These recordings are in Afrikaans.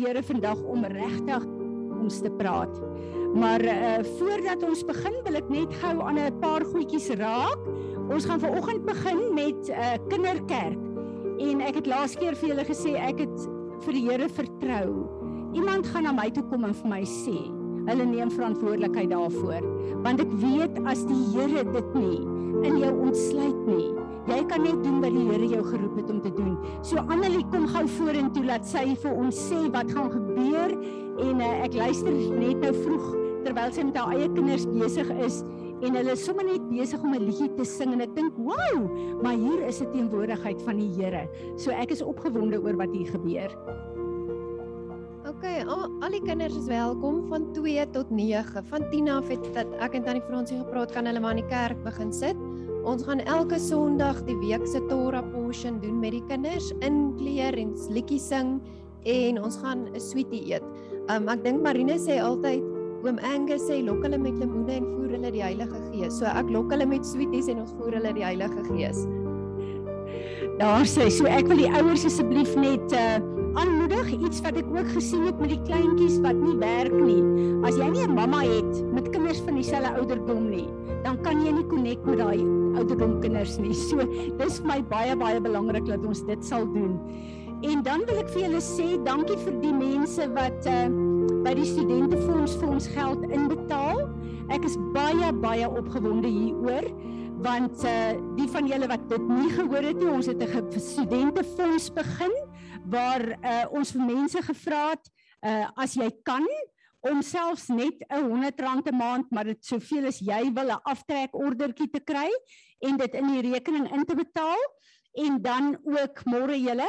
Here vandag om regtig ons te praat. Maar uh voordat ons begin wil ek net gou aan 'n paar goedjies raak. Ons gaan vanoggend begin met 'n uh, kinderkerk. En ek het laas keer vir julle gesê ek het vir die Here vertrou. Iemand gaan na my toe kom en vir my sê, hulle neem verantwoordelikheid daarvoor, want ek weet as die Here dit nie in jou ontsluit nie, jy kan net doen wat die Here jou geroep het om te doen. So Annelie kom gou vorentoe laat sy vir ons sê wat gaan gebeur en uh, ek luister net nou vroeg terwyl sy met haar eie kinders besig is en hulle is sommer net besig om 'n liedjie te sing en ek dink, "Wow, maar hier is 'n teenwoordigheid van die Here." So ek is opgewonde oor wat hier gebeur. OK, al, al die kinders is welkom van 2 tot 9. Van 10 af het dat ek en Tannie Fransie gepraat kan hulle maar in die kerk begin sit. Ons gaan elke Sondag die week se Torah portion doen met die kinders, inkleer en liedjies sing en ons gaan 'n sweetie eet. Um ek dink Marine sê altyd Oom Angus sê lok hulle met lemoene en voer hulle die Heilige Gees. So ek lok hulle met sweeties en ons voer hulle die Heilige Gees. Daar sê so ek wil die ouers asseblief net uh aanmoedig iets wat ek ook gesien het met die kleintjies wat nie werk nie. As jy nie 'n mamma het met kinders van dieselfde ouderdom nie, dan kan jy nie connect met daai ouderdom kinders nie. So dis vir my baie baie belangrik dat ons dit sal doen. En dan wil ek vir julle sê dankie vir die mense wat uh by die studentefonds vir ons geld inbetaal. Ek is baie baie opgewonde hieroor want uh die van julle wat dit nie gehoor het nie, ons het 'n studentefonds begin waar uh ons vir mense gevra het uh as jy kan om selfs net 'n 100 rand 'n maand, maar dit soveel as jy wil 'n aftrek ordertjie te kry en dit in die rekening in te betaal en dan ook môre julle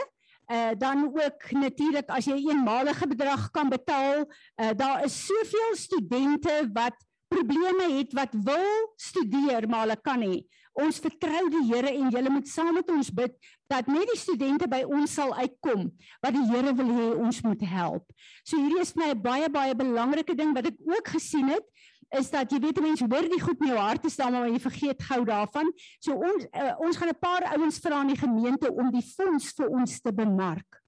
uh, dan ook natuurlik as jy 'n eenmalige bedrag kan betaal, uh, daar is soveel studente wat probleme het wat wil studeer maar hulle kan nie. Ons vertrou die Here en julle moet saam met ons bid dat net die studente by ons sal uitkom wat die Here wil hê ons moet help. So hierdie is my baie baie belangrike ding wat ek ook gesien het is dat jy weet mense hoor die goed in jou hart te staan maar jy vergeet gou daarvan. So ons uh, ons gaan 'n paar ouens vra in die gemeente om die fonds vir ons te bemark.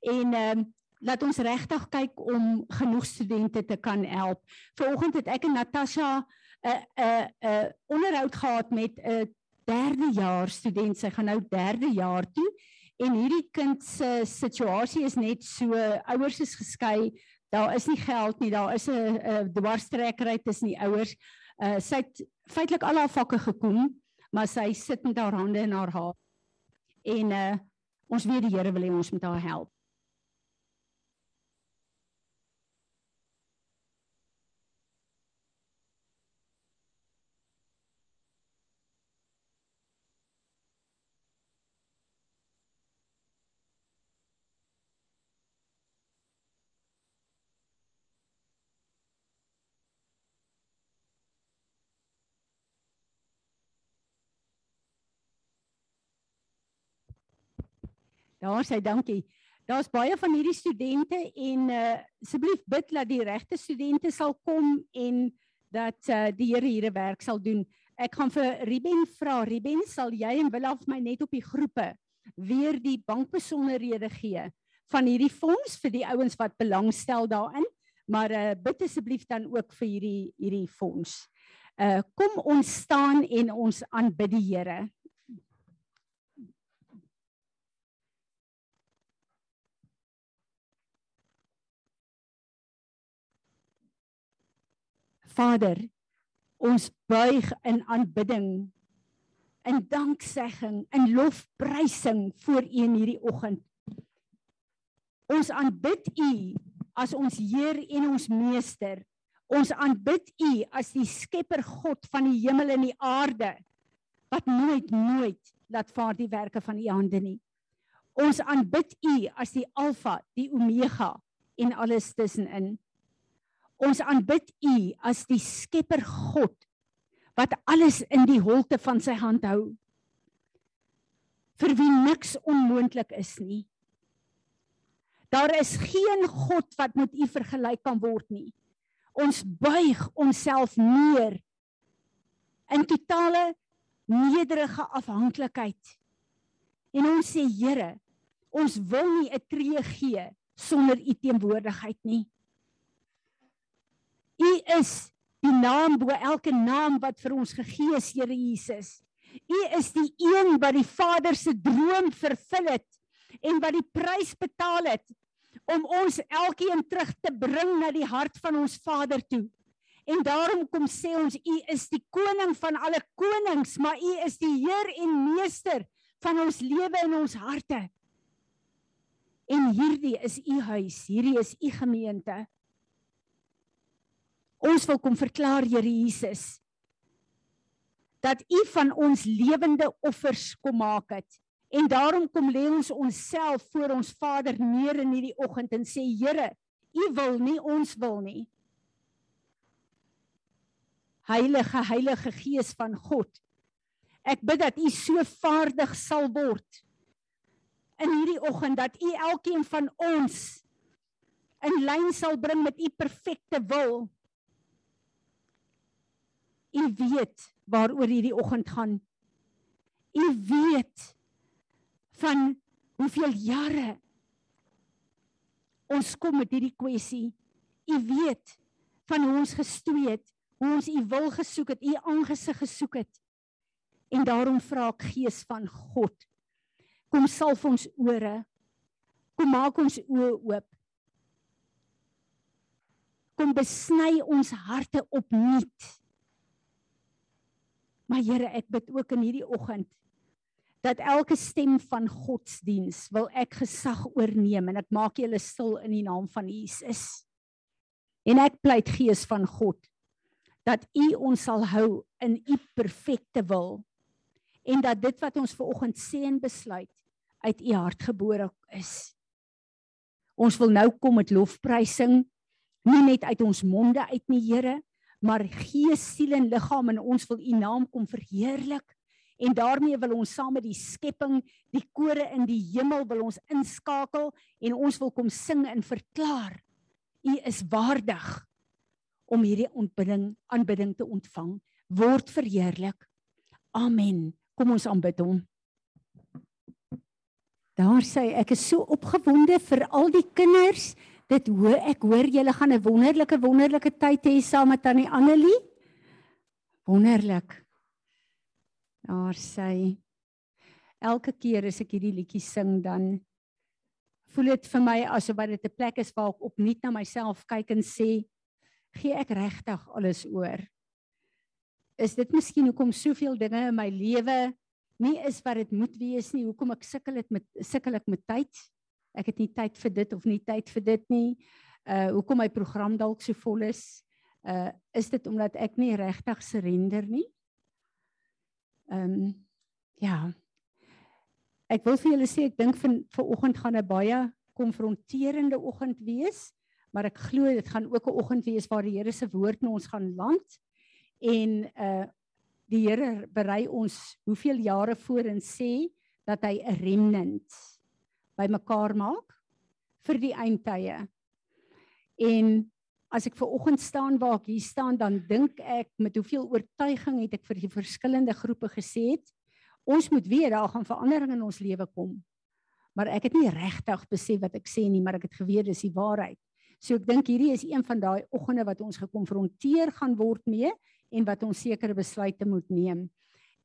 En ehm uh, laat ons regtig kyk om genoeg studente te kan help. Vanoggend het ek en Natasha 'n 'n 'n onderhoud gehad met 'n derde jaar student. Sy gaan nou derde jaar toe en hierdie kind se situasie is net so ouers is geskei daar is nie geld nie, daar is 'n 'n dwarstrekkery tussen die ouers. Uh sy het feitelik al haar vakke gekom, maar sy sit met haar hande in haar haar. En uh ons weet die Here wil hê ons moet haar help. Daar sê dankie. Daar's baie van hierdie studente en uh asseblief bid dat die regte studente sal kom en dat uh die Here hierdie werk sal doen. Ek gaan vir Ruben vra. Ruben, sal jy en wil af my net op die groepe weer die bankbesonderhede gee van hierdie fonds vir die ouens wat belangstel daarin? Maar uh bid asseblief dan ook vir hierdie hierdie fonds. Uh kom ons staan en ons aanbid die Here. Vader, ons buig in aanbidding, in danksegging, in lofprysing voor U in hierdie oggend. Ons aanbid U as ons Heer en ons Meester. Ons aanbid U as die Skepper God van die hemel en die aarde wat nooit nooit laat vaar die werke van U hande nie. Ons aanbid U as die Alfa, die Omega en alles tussenin. Ons aanbid U as die Skepper God wat alles in die holte van sy hand hou. Vir wie niks onmoontlik is nie. Daar is geen God wat met U vergelyk kan word nie. Ons buig onsself neer in totale nederige afhanklikheid. En ons sê Here, ons wil nie 'n tree gee sonder u teenwoordigheid nie. U is die naam bo elke naam wat vir ons gegee is, Here Jesus. U is die een wat die Vader se droom vervul het en wat die prys betaal het om ons elkeen terug te bring na die hart van ons Vader toe. En daarom kom sê ons u is die koning van alle konings, maar u is die heer en meester van ons lewe en ons harte. En hierdie is u huis, hierdie is u gemeente. Ons wil kom verklaar Here Jesus dat u van ons lewende offers kom maak het. En daarom kom lê ons onsself voor ons Vader neer in hierdie oggend en sê Here, u wil nie ons wil nie. Heilige Heilige Gees van God. Ek bid dat u so vaardig sal word in hierdie oggend dat u elkeen van ons in lyn sal bring met u perfekte wil. U weet waaroor hierdie oggend gaan. U weet van hoeveel jare ons kom met hierdie kwessie. U weet van hoe ons gestoei het, hoe ons u wil gesoek het, u aangesig gesoek het. En daarom vra ek Gees van God, kom salf ons ore. Kom maak ons oë oop. Kom besny ons harte opnuut. Maar Here, ek bid ook in hierdie oggend dat elke stem van godsdiens wil ek gesag oorneem en ek maak julle stil in die naam van Jesus. En ek pleit Gees van God dat U ons sal hou in U perfekte wil en dat dit wat ons ver oggend sê en besluit uit U hart gebore is. Ons wil nou kom met lofprysing nie net uit ons monde uit nie Here, maar gees, siel en liggaam en ons wil u naam kom verheerlik en daarmee wil ons saam met die skepping, die kore in die hemel wil ons inskakel en ons wil kom sing en verklaar u is waardig om hierdie ontbidding aanbidding te ontvang word verheerlik. Amen. Kom ons aanbid hom. Daar sê ek is so opgewonde vir al die kinders dit hoor ek hoor julle gaan 'n wonderlike wonderlike tyd hê saam met tannie Annelie. Wonderlik. Daar sê elke keer as ek hierdie liedjie sing dan voel dit vir my asof dit 'n plek is waar ek opnuut na myself kyk en sê gee ek regtig alles oor. Is dit miskien hoekom soveel dinge in my lewe nie is wat dit moet wees nie, hoekom ek sukkel dit met sukkel ek met tyd? Ek het nie tyd vir dit of nie tyd vir dit nie. Uh hoekom my program dalk so vol is? Uh is dit omdat ek nie regtig surrender nie? Ehm um, ja. Ek wil vir julle sê ek dink vir vanoggend gaan 'n baie konfronterende oggend wees, maar ek glo dit gaan ook 'n oggend wees waar die Here se woord na ons gaan land en uh die Here berei ons hoeveel jare voor en sê dat hy 'n remnant bymekaar maak vir die eindtye. En as ek ver oggend staan waar ek hier staan, dan dink ek met hoeveel oortuiging het ek vir die verskillende groepe gesê het, ons moet weet daar gaan verandering in ons lewe kom. Maar ek het nie regtig besef wat ek sê nie, maar ek het geweet dis die waarheid. So ek dink hierdie is een van daai oggende wat ons gekonfronteer gaan word mee en wat ons sekere besluite moet neem.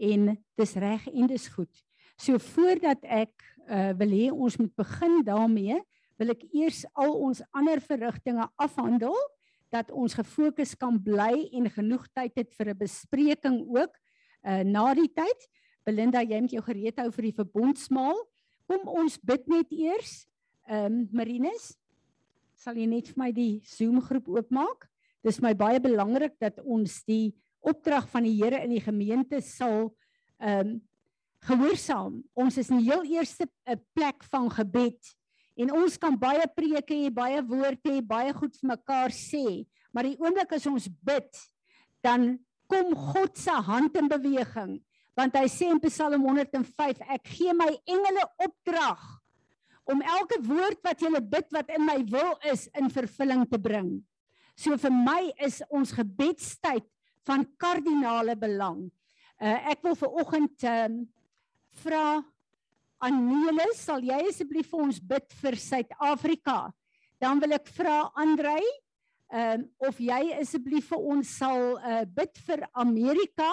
En dis reg en dis goed. So voordat ek uh wil hê ons moet begin daarmee, wil ek eers al ons ander verrigtinge afhandel dat ons gefokus kan bly en genoeg tyd het vir 'n bespreking ook uh na die tyd. Belinda, jy moet jou gereed hou vir die verbondsmaal. Kom ons bid net eers. Ehm um, Marinus, sal jy net vir my die Zoom groep oopmaak? Dis my baie belangrik dat ons die opdrag van die Here in die gemeente sal ehm um, gehoorsaam. Ons is in die heel eerste eh, plek van gebed. En ons kan baie preke hê, baie woorde hê, baie goed vir mekaar sê, maar die oomblik as ons bid, dan kom God se hand in beweging. Want hy sê in Psalm 105, ek gee my engele opdrag om elke woord wat jy bid wat in my wil is in vervulling te bring. So vir my is ons gebedstyd van kardinale belang. Uh, ek wil vir oggend um, vra Anelis, sal jy asseblief vir ons bid vir Suid-Afrika dan wil ek vra Andrei, ehm um, of jy asseblief vir ons sal uh, bid vir Amerika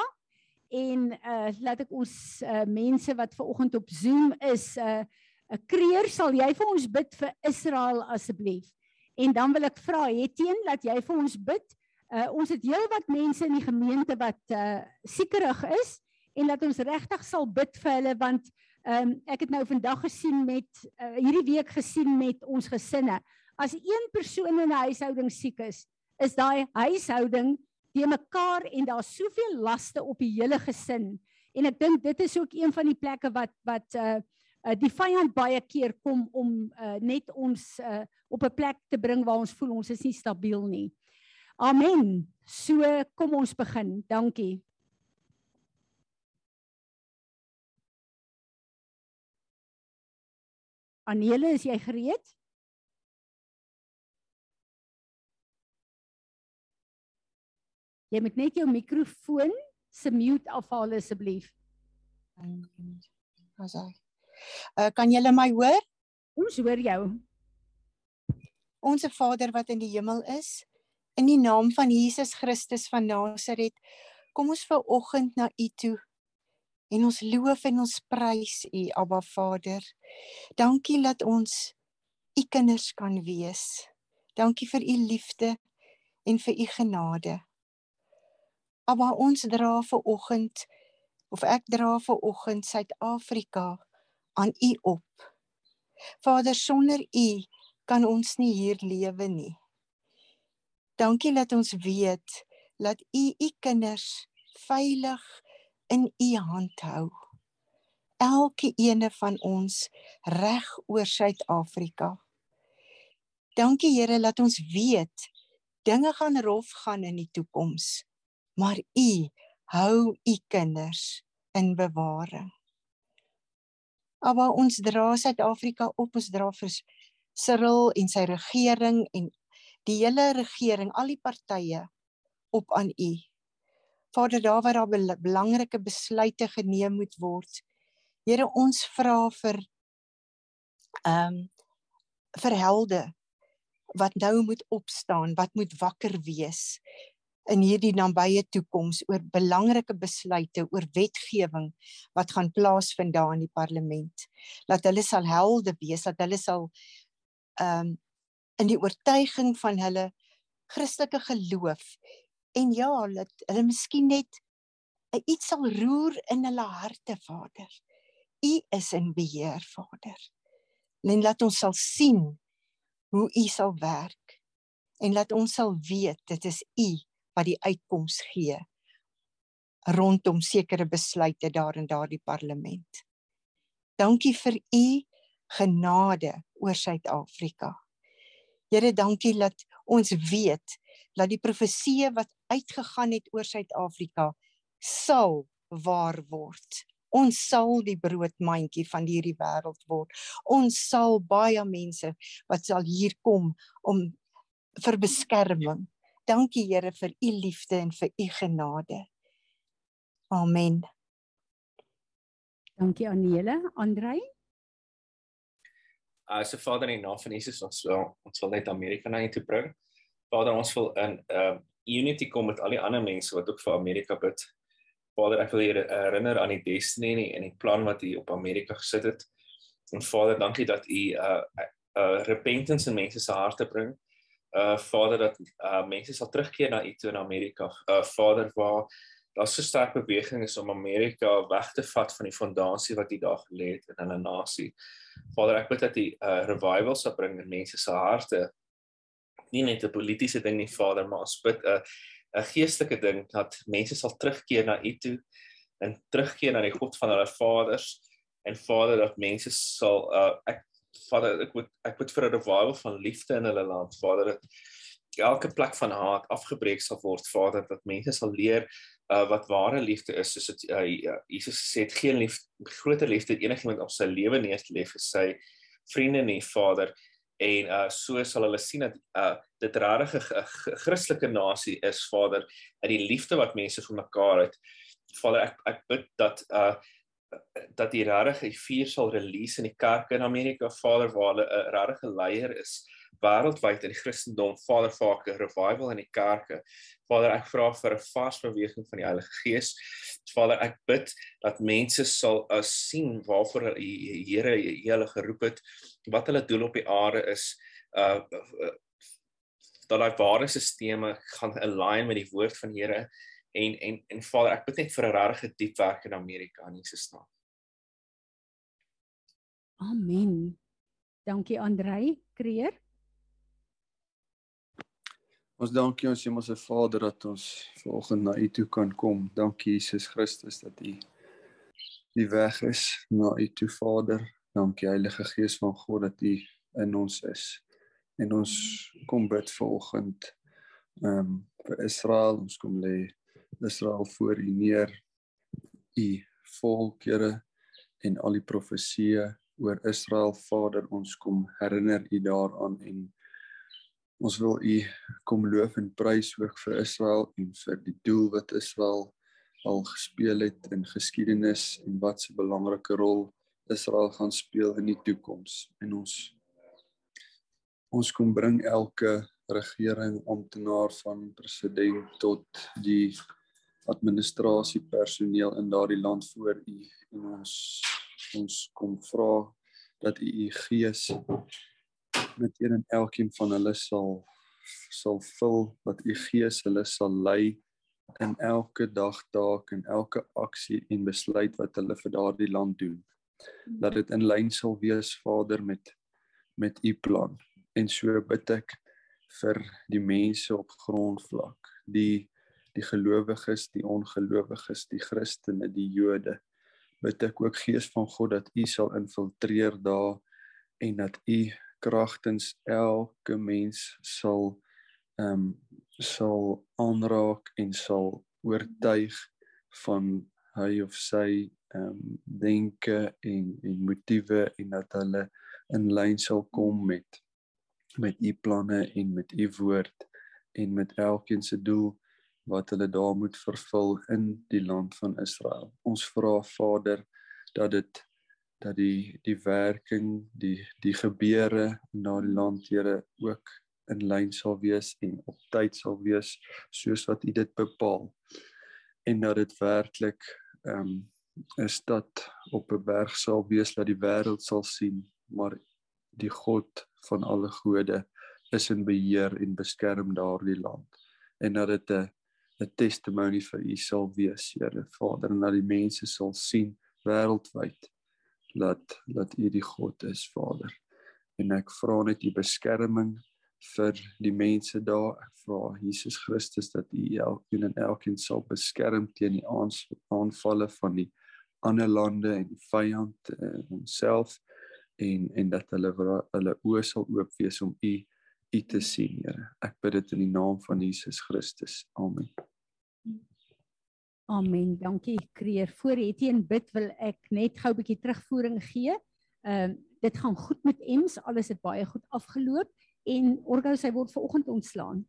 en uh, laat ek ons uh, mense wat ver oggend op Zoom is, 'n uh, kreer sal jy vir ons bid vir Israel asseblief. En dan wil ek vra Hetien dat jy vir ons bid. Uh, ons het heelwat mense in die gemeente wat uh, siekerig is en dat ons regtig sal bid vir hulle want Ehm um, ek het nou vandag gesien met uh, hierdie week gesien met ons gesinne. As een persoon in 'n huishouding siek is, is daai huishouding te mekaar en daar's soveel laste op die hele gesin. En ek dink dit is ook een van die plekke wat wat uh, uh die vyand baie keer kom om uh, net ons uh, op 'n plek te bring waar ons voel ons is nie stabiel nie. Amen. So kom ons begin. Dankie. Anele, is jy gereed? Jy moet net jou mikrofoon se mute afhaal asseblief. As hy. Uh kan julle my hoor? Ons hoor jou. Onse Vader wat in die hemel is, in die naam van Jesus Christus van Nasaret, kom ons ver oggend na U toe En ons loof en ons prys U, Abba Vader. Dankie dat ons U kinders kan wees. Dankie vir U liefde en vir U genade. Abba, ons dra ver oggend of ek dra ver oggend Suid-Afrika aan U op. Vader, sonder U kan ons nie hier lewe nie. Dankie dat ons weet dat U U kinders veilig in u hand hou. Elke ene van ons reg oor Suid-Afrika. Dankie Here dat ons weet dinge gaan rof gaan in die toekoms, maar u hou u kinders in bewaring. Maar ons dra Suid-Afrika op, ons dra vir Cyril en sy regering en die hele regering, al die partye op aan u. Vader, daar waar daar belangrike besluite geneem moet word. Here, ons vra vir ehm um, vir helde wat nou moet opstaan, wat moet wakker wees in hierdie nabye toekoms oor belangrike besluite oor wetgewing wat gaan plaasvind daar in die parlement. Laat hulle sal helde wees, dat hulle sal ehm um, in die oortuiging van hulle Christelike geloof en ja, dat hulle miskien net iets sal roer in hulle harte, Vader. U is in beheer, Vader. En laat ons sal sien hoe u sal werk en laat ons sal weet dit is u wat die uitkoms gee rondom sekere besluite daar in daardie parlement. Dankie vir u genade oor Suid-Afrika. Here, dankie dat ons weet dat die profeseë wat uitgegaan het oor Suid-Afrika sal waar word. Ons sal die broodmandjie van hierdie wêreld word. Ons sal baie mense wat sal hier kom om vir beskerming. Dankie Here vir u liefde en vir u genade. Amen. Dankie Anele, Andrei. As uh, 'n Vader in die naam van Jesus ons wil ons wil net Amerika na u toe bring. Vader, ons wil in uh unity kom met al die ander mense wat ook vir Amerika bid. Vader, ek wil julle herinner aan die destiny en die, en die plan wat U op Amerika gesit het. En Vader, dankie dat U uh uh repentance in mense se harte bring. Uh Vader dat uh mense sal terugkeer na U toe in Amerika. Uh Vader, waar daar so sterk beweging is om Amerika weg te vat van die fondasie wat U daar gelê het in 'n nasie. Vader, ek bid dat U uh revival sal bring in mense se harte nie net 'n politieke ding nie, Vader, maar ons bid 'n 'n geestelike ding dat mense sal terugkeer na U toe en terugkeer na die God van hulle vaders en Vader dat mense sal uh, ek Vader ek moet ek moet vir 'n revival van liefde in hulle land, Vader, dat elke plek van haat afgebreek sal word, Vader, dat mense sal leer uh, wat ware liefde is, soos dit uh, Jesus sê, het geen liefde groter liefde enigiemand op sy lewe neer te lê vir sy vriende nie, Vader en uh so sal hulle sien dat uh dit regtig 'n Christelike nasie is Vader uit die liefde wat mense vir mekaar het. Vader ek ek bid dat uh dat die regtig die vuur sal release in die kerke in Amerika Vader waar hulle 'n regte leier is wêreldwyd in die Christendom, Vader, vaak 'n revival in die kerke. Vader, ek vra vir 'n vasbeweging van die Heilige Gees. Vader, ek bid dat mense sal uh, sien waarvoor die Here hulle geroep het, wat hulle doel op die aarde is. Uh, uh dat daai waardesisteme gaan align met die woord van die Here en en en Vader, ek bid net vir 'n regte diep werk in Amerika in Jesus naam. Amen. Dankie Andrei Kreer. Ons dankie ons Hemelse Vader dat ons vanoggend na U toe kan kom. Dankie Jesus Christus dat U die weg is na U toe Vader. Dankie Heilige Gees van God dat U in ons is. En ons kom bid vanoggend ehm um, vir Israel. Ons kom lê Israel voor U neer. U volkere en al die profeseë oor Israel Vader, ons kom herinner U daaraan en Ons wil U kom loof en prys ook vir Israel en vir die doel wat Israel al gespeel het in geskiedenis en wat 'n belangrike rol Israel gaan speel in die toekoms. En ons ons kom bring elke regering, amptenaar van president tot die administrasie personeel in daardie land voor U en ons ons kom vra dat U U gees met een en elkeen van hulle sal sal vul wat u gees hulle sal lei in elke dagtaak en elke aksie en besluit wat hulle vir daardie land doen. Dat dit in lyn sal wees Vader met met u plan. En so bid ek vir die mense op grondvlak, die die gelowiges, die ongelowiges, die Christene, die Jode. Bid ek ook Gees van God dat u sal infiltreer daar en dat u kragtens elke mens sal ehm um, sal aanraak en sal oortuig van hy of sy ehm um, denke en en motiewe en dat hulle in lyn sal kom met met u planne en met u woord en met elkeen se doel wat hulle daar moet vervul in die land van Israel. Ons vra Vader dat dit dat die die werking die die gebeure na die land Here ook in lyn sal wees en op tyd sal wees soos wat U dit bepaal. En dat dit werklik ehm um, 'n stad op 'n berg sal wees dat die wêreld sal sien maar die God van alle gode is in beheer en beskerm daardie land. En dat dit 'n 'n testimonie vir U sal wees Here Vader en dat die mense sal sien wêreldwyd dat dat U die God is, Vader. En ek vra net U beskerming vir die mense daar. Ek vra Jesus Christus dat U elkeen en elkeen sal beskerm teen die aanvalle van die ander lande en die vyand en eh, homself en en dat hulle hulle oë sal oop wees om U U te sien, Here. Ek bid dit in die naam van Jesus Christus. Amen. Amen. Dankie Kreer. Voor Etienne bid wil ek net gou 'n bietjie terugvoering gee. Ehm uh, dit gaan goed met Ems, alles het baie goed afgeloop en Orgo sy word vanoggend ontslaan.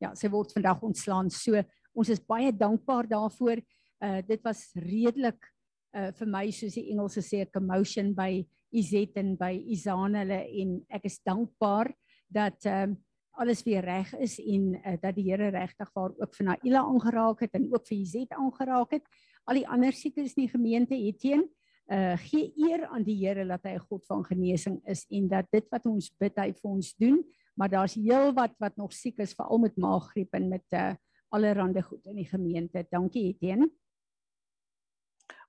Ja, sy word vandag ontslaan. So ons is baie dankbaar daarvoor. Uh dit was redelik uh vir my soos die Engelse sê 'n commotion by Izet en by Izan hulle en ek is dankbaar dat ehm uh, alles weer reg is en uh, dat die Here regtig waar ook vir Naila aangeraak het en ook vir Jezet aangeraak het. Al die ander siekes in die gemeente het teen uh gee eer aan die Here dat hy 'n God van genesing is en dat dit wat ons bid hy vir ons doen, maar daar's heel wat wat nog siek is veral met maaggriep en met uh allerlei goed in die gemeente. Dankie Etienne.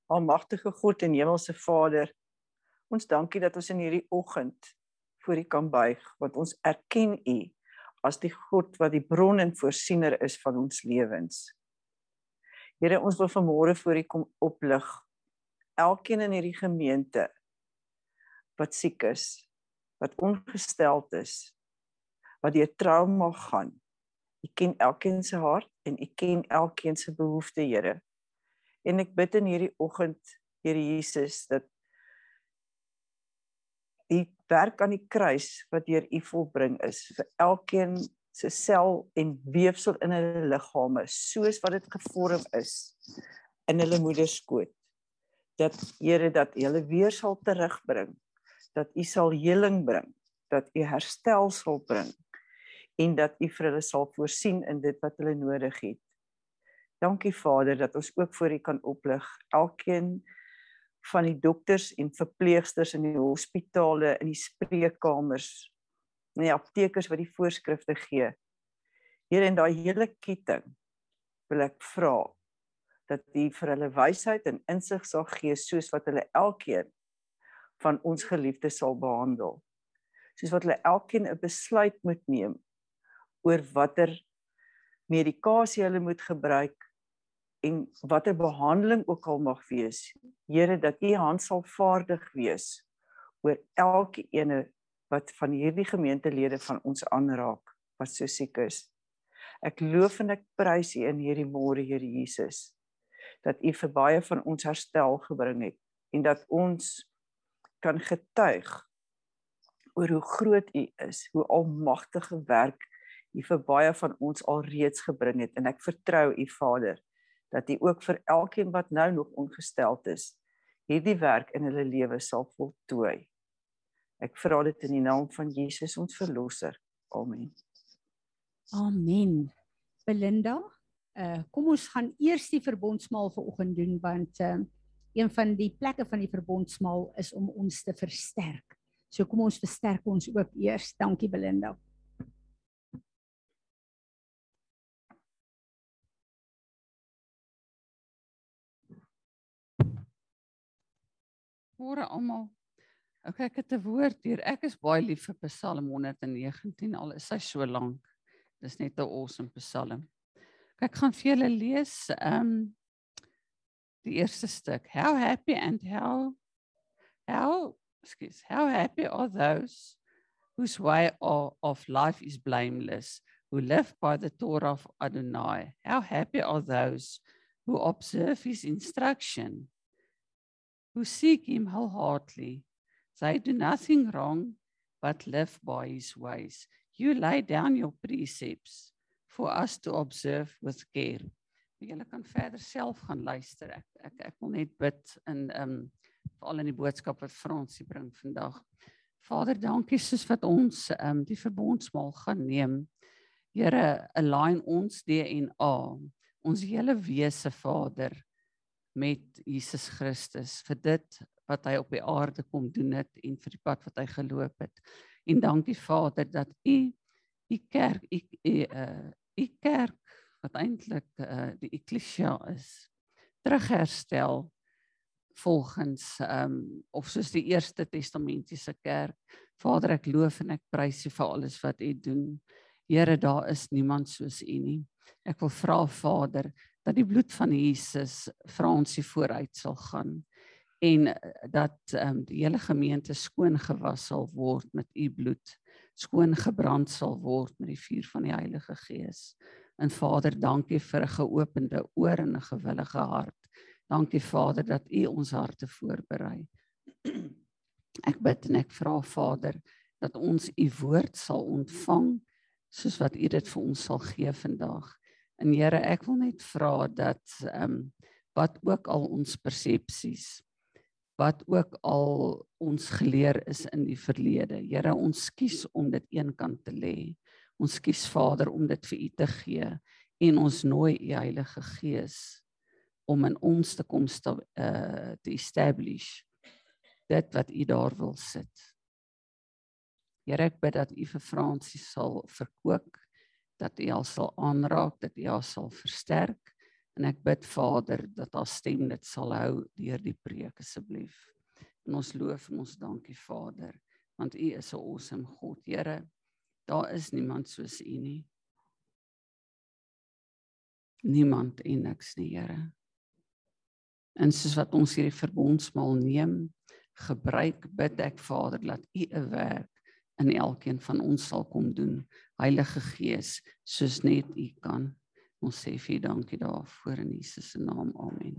Almagtige God en Hemelse Vader, ons dankie dat ons in hierdie oggend voor U kan buig, want ons erken U as die God wat die bron en voorsiener is van ons lewens. Here, ons wil vanmôre voor U kom oplig elkeen in hierdie gemeente wat siek is, wat ongesteld is, wat deur trauma gaan. U ken elkeen se hart en U ken elkeen se behoeftes, Here. En ek bid in hierdie oggend, Here Jesus, dat die werk aan die kruis wat deur U volbring is vir elkeen se sel en weefsel in hulle liggame soos wat dit gevorm is in hulle moederskoot dat Here dat hulle weer sal terugbring dat U sal heling bring dat U herstel sal bring en dat U vir hulle sal voorsien in dit wat hulle nodig het. Dankie Vader dat ons ook voor U kan oplig. Elkeen van die dokters en verpleegsters in die hospitale, in die spreekkamers, in die aptekers wat die voorskrifte gee. Here in daai hele ketting wil ek vra dat U vir hulle wysheid en insig sal gee soos wat hulle elkeen van ons geliefdes sal behandel. Soos wat hulle elkeen 'n besluit moet neem oor watter medikasie hulle moet gebruik en watter behandeling ook al mag wees. Here dat U hand sal vaardig wees oor elke ene wat van hierdie gemeentelede van ons aanraak wat so siek is. Ek loof en ek prys U in hierdie môre, Here Jesus, dat U vir baie van ons herstel gebring het en dat ons kan getuig oor hoe groot U is, hoe almagtige werk U vir baie van ons alreeds gebring het en ek vertrou U Vader dat U ook vir elkeen wat nou nog ongesteld is, hierdie werk in hulle lewe sal voltooi. Ek vra dit in die naam van Jesus ons verlosser. Amen. Amen. Belinda, uh kom ons gaan eers die verbondsmaal vanoggend doen want uh een van die plekke van die verbondsmaal is om ons te versterk. So kom ons versterk ons ook eers. Dankie Belinda. Môre almal. Okay, ek het 'n woord hier. Ek is baie lief vir Psalm 119 al is hy so lank. Dis net 'n awesome Psalm. Ek gaan vir julle lees ehm um, die eerste stuk. How happy and how how excuse how happy are those whose way of, of life is blameless, who live by the Torah of Adonai. How happy are those who observe his instruction, who seek him wholeheartedly. They do nothing wrong but live by his ways. You lay down your precepts for us to observe with care. Julle kan verder self gaan luister. Ek ek ek wil net bid in ehm um, veral in die boodskap wat Fransie bring vandag. Vader, dankie soos wat ons ehm um, die verbondsmaal gaan neem. Here, align ons DNA, ons hele wese Vader met Jesus Christus vir dit wat hy op die aarde kom doen het en vir die pad wat hy geloop het. En dankie Vader dat u u kerk u u uh, u kerk wat eintlik uh, die eklesia is terugherstel volgens ehm um, of soos die eerste testamentiese kerk. Vader, ek loof en ek prys U vir alles wat U doen. Here, daar is niemand soos U nie. Ek wil vra Vader dat die bloed van Jesus Fransie vooruit sal gaan en eh, dat ehm um, die hele gemeente skoon gewas sal word met u bloed skoon gebrand sal word met die vuur van die Heilige Gees. En Vader, dankie vir 'n geopende oor en 'n gewillige hart. Dankie Vader dat U ons harte voorberei. Ek bid en ek vra Vader dat ons U woord sal ontvang soos wat U dit vir ons sal gee vandag. En Here, ek wil net vra dat ehm um, wat ook al ons persepsies wat ook al ons geleer is in die verlede. Here, ons kies om dit eenkant te lê. Ons kies Vader om dit vir U te gee en ons nooi U Heilige Gees om in ons te kom sta, uh, te establish dit wat U daar wil sit. Here ek bid dat U vir Fransie sal verkoop, dat U haar sal aanraak, dat U haar sal versterk en ek bid Vader dat haar stem dit sal hou deur die preek asseblief. En ons loof en ons dankie Vader want U is 'n awesome God. Here Daar is niemand soos U nie. Niemand en niks nie, Here. En soos wat ons hierdie verbondsmaal neem, gebruik bid ek Vader dat U 'n werk in elkeen van ons sal kom doen. Heilige Gees, soos net U kan. Ons sê vir U dankie daarvoor in Jesus se naam. Amen.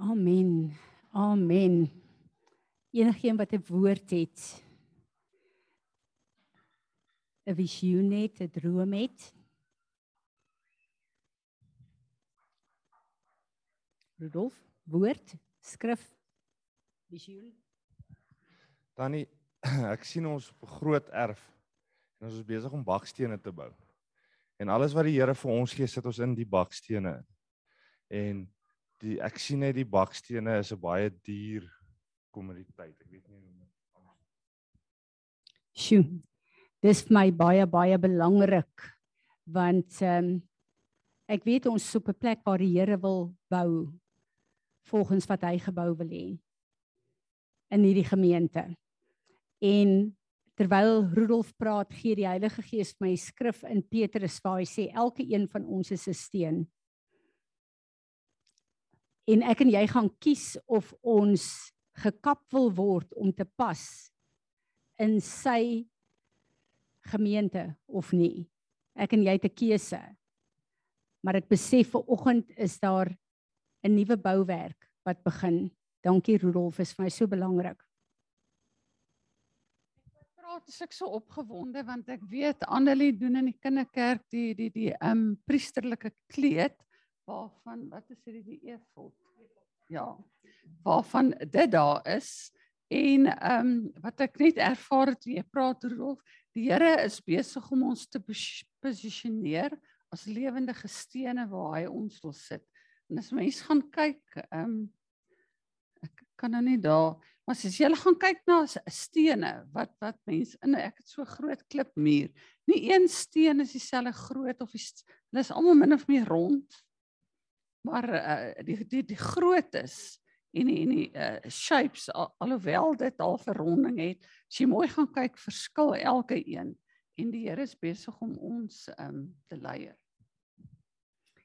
Amen. Amen. Enigeen wat 'n woord het, 'n visioen het, 'n droom het. Rudolf, woord, skrif, visioen. Tannie, ek sien ons op 'n groot erf en ons is besig om bakstene te bou. En alles wat die Here vir ons gee, sit ons in die bakstene. En die ek sien net die bakstene is 'n baie duur kommoditeit. Ek weet nie hoe Sjoe. Dis my baie baie belangrik want ehm um, ek weet ons is op 'n plek waar die Here wil bou volgens wat hy gebou wil hê in hierdie gemeente. En terwyl Rudolf praat, gee die Heilige Gees my skrif in Petrus waar hy sê elke een van ons is 'n steen. En ek en jy gaan kies of ons gekap wil word om te pas in sy gemeente of nie. Ek en jy het 'n keuse. Maar ek besef ver oggend is daar 'n nuwe bouwerk wat begin. Dankie Rudolf, is vir my so belangrik. Praat as ek so opgewonde want ek weet Annelie doen in die kinderkerk die die die ehm um, priesterlike kleed waarvan wat is dit die efod? Ja. Waarvan dit daar is en ehm um, wat ek net ervaar het jy praat Rudolf, die Here is besig om ons te posisioneer as lewendige stene waar hy ons wil sit. En as mense gaan kyk, ehm um, ek kan nou nie daar, maar as jy gaan kyk na stene wat wat mense in ek het so groot klipmuur. Nie een steen is dieselfde groot of is hulle is almal min of meer rond. Maar uh, die die die grootes en die, en die uh, shapes al, alhoewel dit al verronding het, as jy mooi gaan kyk, verskil elke een en die Here is besig om ons um te leier.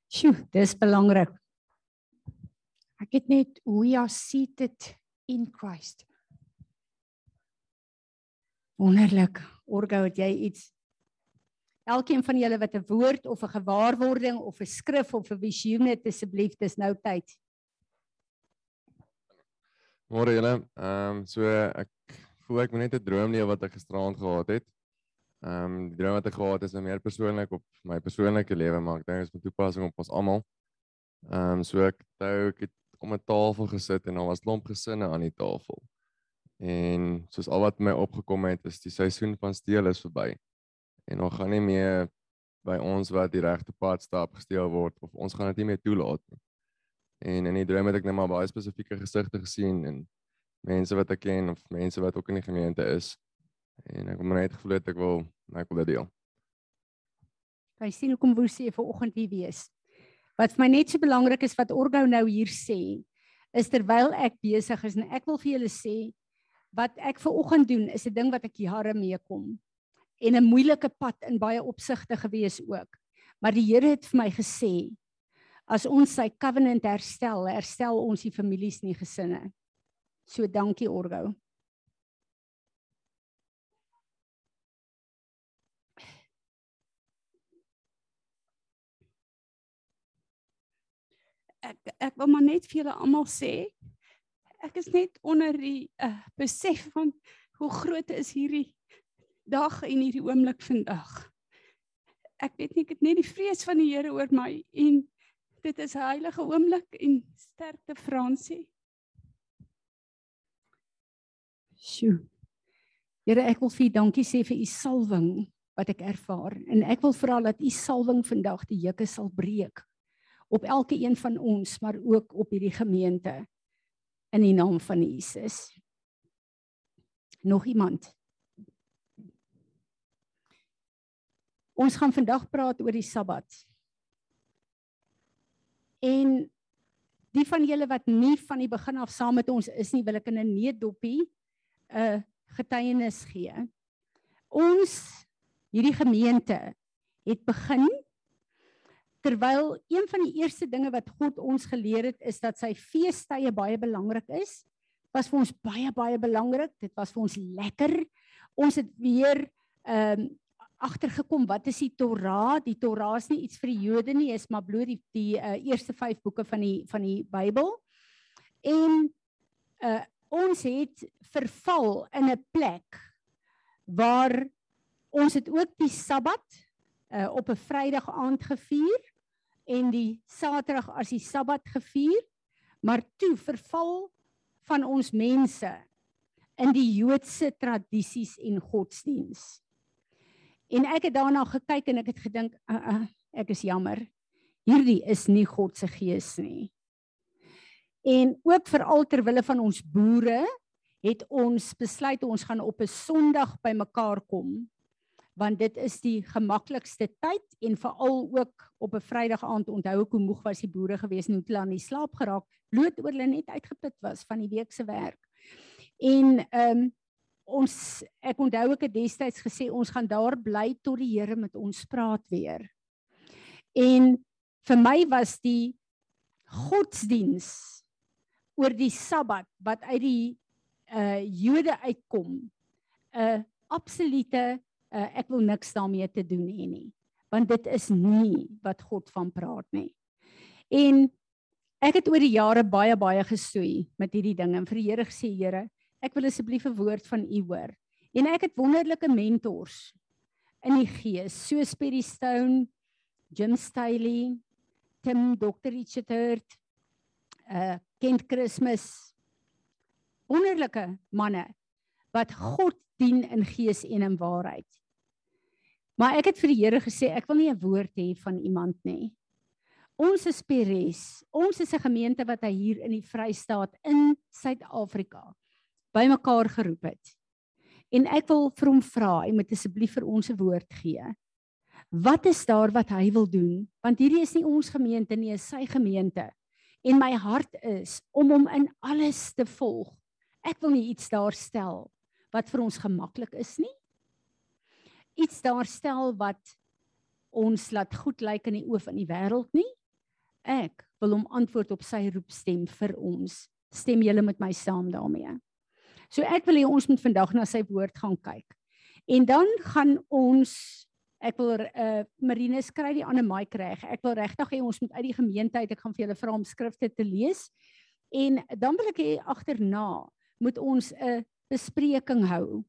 Sjoe, dis belangrik. Ek het net we are seated in Christ. Wonderlik. Orgo, het jy iets? Elkeen van julle wat 'n woord of 'n gewaarwording of 'n skrif of 'n visioen het, asseblief, dis nou tyd. Môre julle, ehm um, so ek voel ek moet net 'n droom lewe wat ek gisteraand gehad het. Ehm um, die droom wat ek gehad het is nou meer persoonlik op my persoonlike lewe, maar ek dink dit is met toepassing op ons almal. Ehm um, so ek onthou ek het om 'n tafel gesit en daar was klomp gesinne aan die tafel. En soos al wat my opgekom het is die seisoen van steel is verby. En ons gaan nie meer by ons wat die regte pad stap gesteel word of ons gaan dit nie meer toelaat nie. En in die droom het ek net maar baie spesifieke gesigte gesien en mense wat ek ken of mense wat ook in die gemeente is. En ek het net gevoel ek wil ek wil dit deel. Jy sien hoekom wou sê vir oggend hier wees. Wat vir my net so belangrik is wat Orgo nou hier sê, is terwyl ek besig is en ek wil vir julle sê wat ek ver oggend doen is 'n ding wat ek jare meekom en 'n moeilike pad in baie opsigte gewees ook. Maar die Here het vir my gesê as ons sy covenant herstel, herstel ons die families en die gesinne. So dankie Orgo. Ek ek wil maar net vir julle almal sê ek is net onder die uh, besef van hoe groot is hierdie dag en hierdie oomblik vandag. Ek weet nie ek het net die vrees van die Here oor my en dit is 'n heilige oomblik en sterkte Fransie. Sjoe. Here, ek wil vir U dankie sê vir U salwing wat ek ervaar en ek wil vra dat U salwing vandag die juke sal breek op elke een van ons, maar ook op hierdie gemeente in die naam van Jesus. Nog iemand? Ons gaan vandag praat oor die Sabbat. En die van julle wat nie van die begin af saam met ons is nie, wil ek in 'n neetdoppie 'n uh, getuienis gee. Ons hierdie gemeente het begin terwyl een van die eerste dinge wat God ons geleer het is dat sy feestydde baie belangrik is was vir ons baie baie belangrik. Dit was vir ons lekker. Ons het weer ehm um, agtergekom wat is die Torah? Die Torah is nie iets vir die Jode nie is maar bloot die die uh, eerste 5 boeke van die van die Bybel. En uh, ons het verval in 'n plek waar ons het ook die Sabbat uh, op 'n Vrydag aand gevier en die Saterdag as die Sabbat gevier, maar toe verval van ons mense in die Joodse tradisies en godsdiens. En ek het daarna gekyk en ek het gedink, uh, uh, ek is jammer. Hierdie is nie God se gees nie. En ook veral ter wille van ons boere het ons besluit ons gaan op 'n Sondag bymekaar kom want dit is die gemaklikste tyd en veral ook op 'n Vrydag aand onthou ek hoe moeg was die boere gewees en hoe hulle aan die slaap geraak bloot oor hulle net uitgeput was van die week se werk. En ehm um, ons ek onthou ek het destyds gesê ons gaan daar bly tot die Here met ons praat weer. En vir my was die godsdiens oor die Sabbat wat uit die uh Jode uitkom 'n absolute uh, ek wil niks daarmee te doen hê nie want dit is nie wat God van praat nie. En ek het oor die jare baie baie gestoei met hierdie dinge en vir die Here gesê Here, ek wil asseblief 'n woord van U hoor. En ek het wonderlike mentors in die gees, so Speedy Stone, Jim Staley, Tim Dr. Richard, uh Kent Christmas. Wonderlike manne wat God dien in gees en in waarheid. Maar ek het vir die Here gesê ek wil nie 'n woord hê van iemand nie. Ons is Peres. Ons is 'n gemeente wat hy hier in die Vrystaat in Suid-Afrika bymekaar geroep het. En ek wil vir hom vra, hy moet asseblief vir ons 'n woord gee. Wat is daar wat hy wil doen? Want hierdie is nie ons gemeente nie, is sy gemeente. En my hart is om hom in alles te volg. Ek wil nie iets daar stel wat vir ons gemaklik is nie. Iets daar stel wat ons laat goed lyk in die oë van die wêreld nie. Ek wil hom antwoord op sy roepstem vir ons. Stem julle met my saam daarmee? So ek wil hê ons moet vandag na sy woord gaan kyk. En dan gaan ons ek wil uh Marine skry die ander mic reg. Ek wil regtig hê ons moet uit die gemeente uit ek gaan vir julle vra om skrifte te lees. En dan wil ek hê agterna moet ons 'n bespreking hou.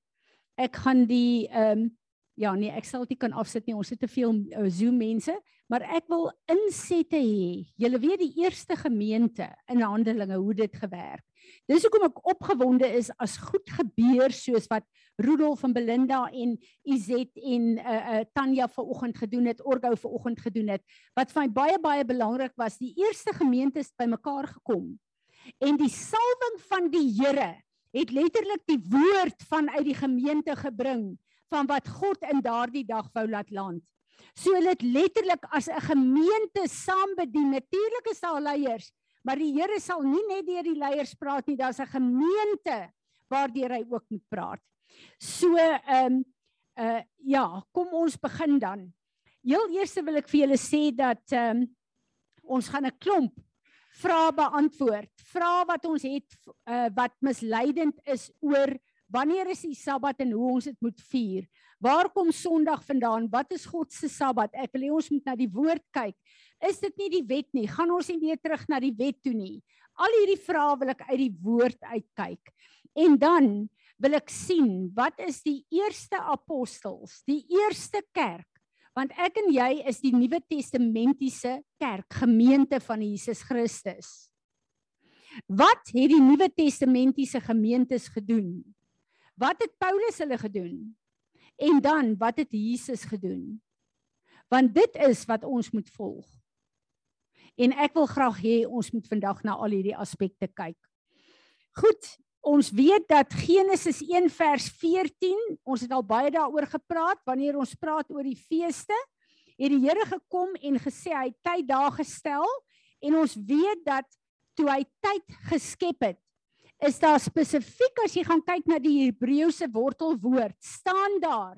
Ek gaan die ehm um, ja nee, ek sal dit kan afsit nie. Ons het te veel uh, Zoom mense, maar ek wil insette hê. Julle weet die eerste gemeente in Handelinge hoe dit gewerk. Dis hoekom ek opgewonde is as goed gebeur soos wat Rudolf en Belinda en Izet en uh uh Tanya vanoggend gedoen het, Orgo vanoggend gedoen het. Wat vir my baie baie belangrik was, die eerste gemeente het bymekaar gekom. En die salwing van die Here het letterlik die woord vanuit die gemeente gebring van wat God in daardie dag wou laat land. So hulle het letterlik as 'n gemeente saam bedien. Natuurlik is daar leiers, maar die Here sal nie net deur die leiers praat nie, daar's 'n gemeente waardeur hy ook moet praat. So ehm um, uh ja, kom ons begin dan. Heel eers wil ek vir julle sê dat ehm um, ons gaan 'n klomp vrae beantwoord. Vrae wat ons het uh, wat misleidend is oor wanneer is die Sabbat en hoe ons dit moet vier. Waar kom Sondag vandaan? Wat is God se Sabbat? Ek wil hê ons moet na die woord kyk. Is dit nie die wet nie? Gaan ons nie weer terug na die wet toe nie? Al hierdie vrae wil ek uit die woord uitkyk. En dan wil ek sien wat is die eerste apostels, die eerste kerk? Want ek en jy is die Nuwe Testamentiese kerk, gemeente van Jesus Christus. Wat het die Nuwe Testamentiese gemeentes gedoen? Wat het Paulus hulle gedoen? En dan wat het Jesus gedoen? Want dit is wat ons moet volg. En ek wil graag hê ons moet vandag na al hierdie aspekte kyk. Goed, ons weet dat Genesis 1 vers 14, ons het al baie daaroor gepraat wanneer ons praat oor die feeste, het die Here gekom en gesê hy het tyd daar gestel en ons weet dat toe hy tyd geskep het, is daar spesifiek as jy gaan kyk na die Hebreëse wortelwoord, staan daar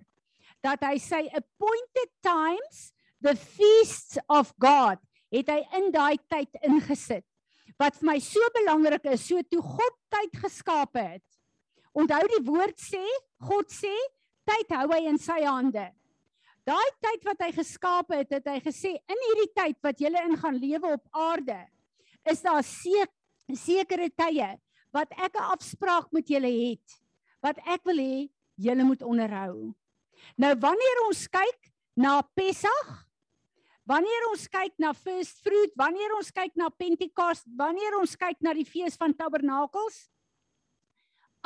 dat hy sê appointed times the feasts of God het hy in daai tyd ingesit. Wat vir my so belangrik is, so toe God tyd geskape het. Onthou die woord sê, God sê, tyd hou hy in sy hande. Daai tyd wat hy geskape het, het hy gesê in hierdie tyd wat julle in gaan lewe op aarde, is daar sek sekere tye wat ek 'n afspraak met julle het wat ek wil hê julle moet onderhou. Nou wanneer ons kyk na Pessach, wanneer ons kyk na First Fruit, wanneer ons kyk na Pentekoste, wanneer ons kyk na die fees van Tabernakels,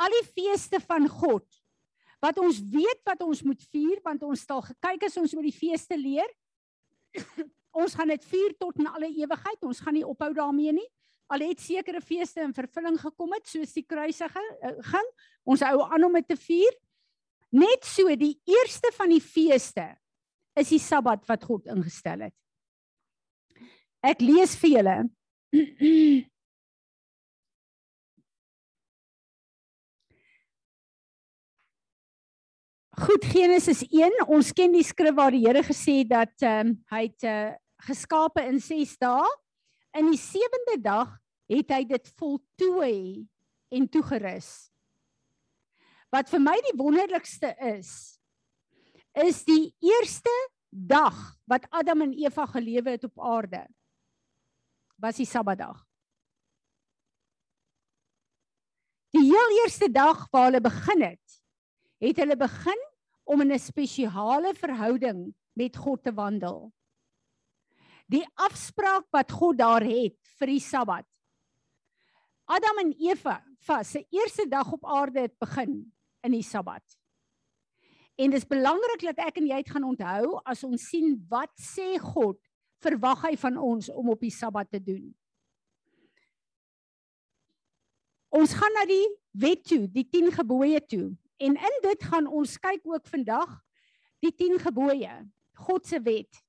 al die feeste van God wat ons weet wat ons moet vier want ons het al gekyk as ons oor die feeste leer. ons gaan dit vier tot in alle ewigheid. Ons gaan nie ophou daarmee nie. Al het sekere feeste in vervulling gekom het soos die kruisiging, ging, ons hou aan om dit te vier. Net so die eerste van die feeste is die Sabbat wat God ingestel het. Ek lees vir julle. Goed Genesis 1, ons ken die skrif waar die Here gesê het dat ehm um, hy het uh, geskape in 6 dae. In die 7de dag het hy dit voltooi en toegerus. Wat vir my die wonderlikste is, is die eerste dag wat Adam en Eva gelewe het op aarde. Was die Sabbatdag. Die heel eerste dag waar hulle begin het, het hulle begin om in 'n spesiale verhouding met God te wandel. Die afspraak wat God daar het vir die Sabbat. Adam en Eva vas se eerste dag op aarde het begin in die Sabbat. En dis belangrik dat ek en jy dit gaan onthou as ons sien wat sê God verwag hy van ons om op die Sabbat te doen. Ons gaan na die wet toe, die 10 gebooie toe. En in dit gaan ons kyk ook vandag die 10 gebooie, God se wet.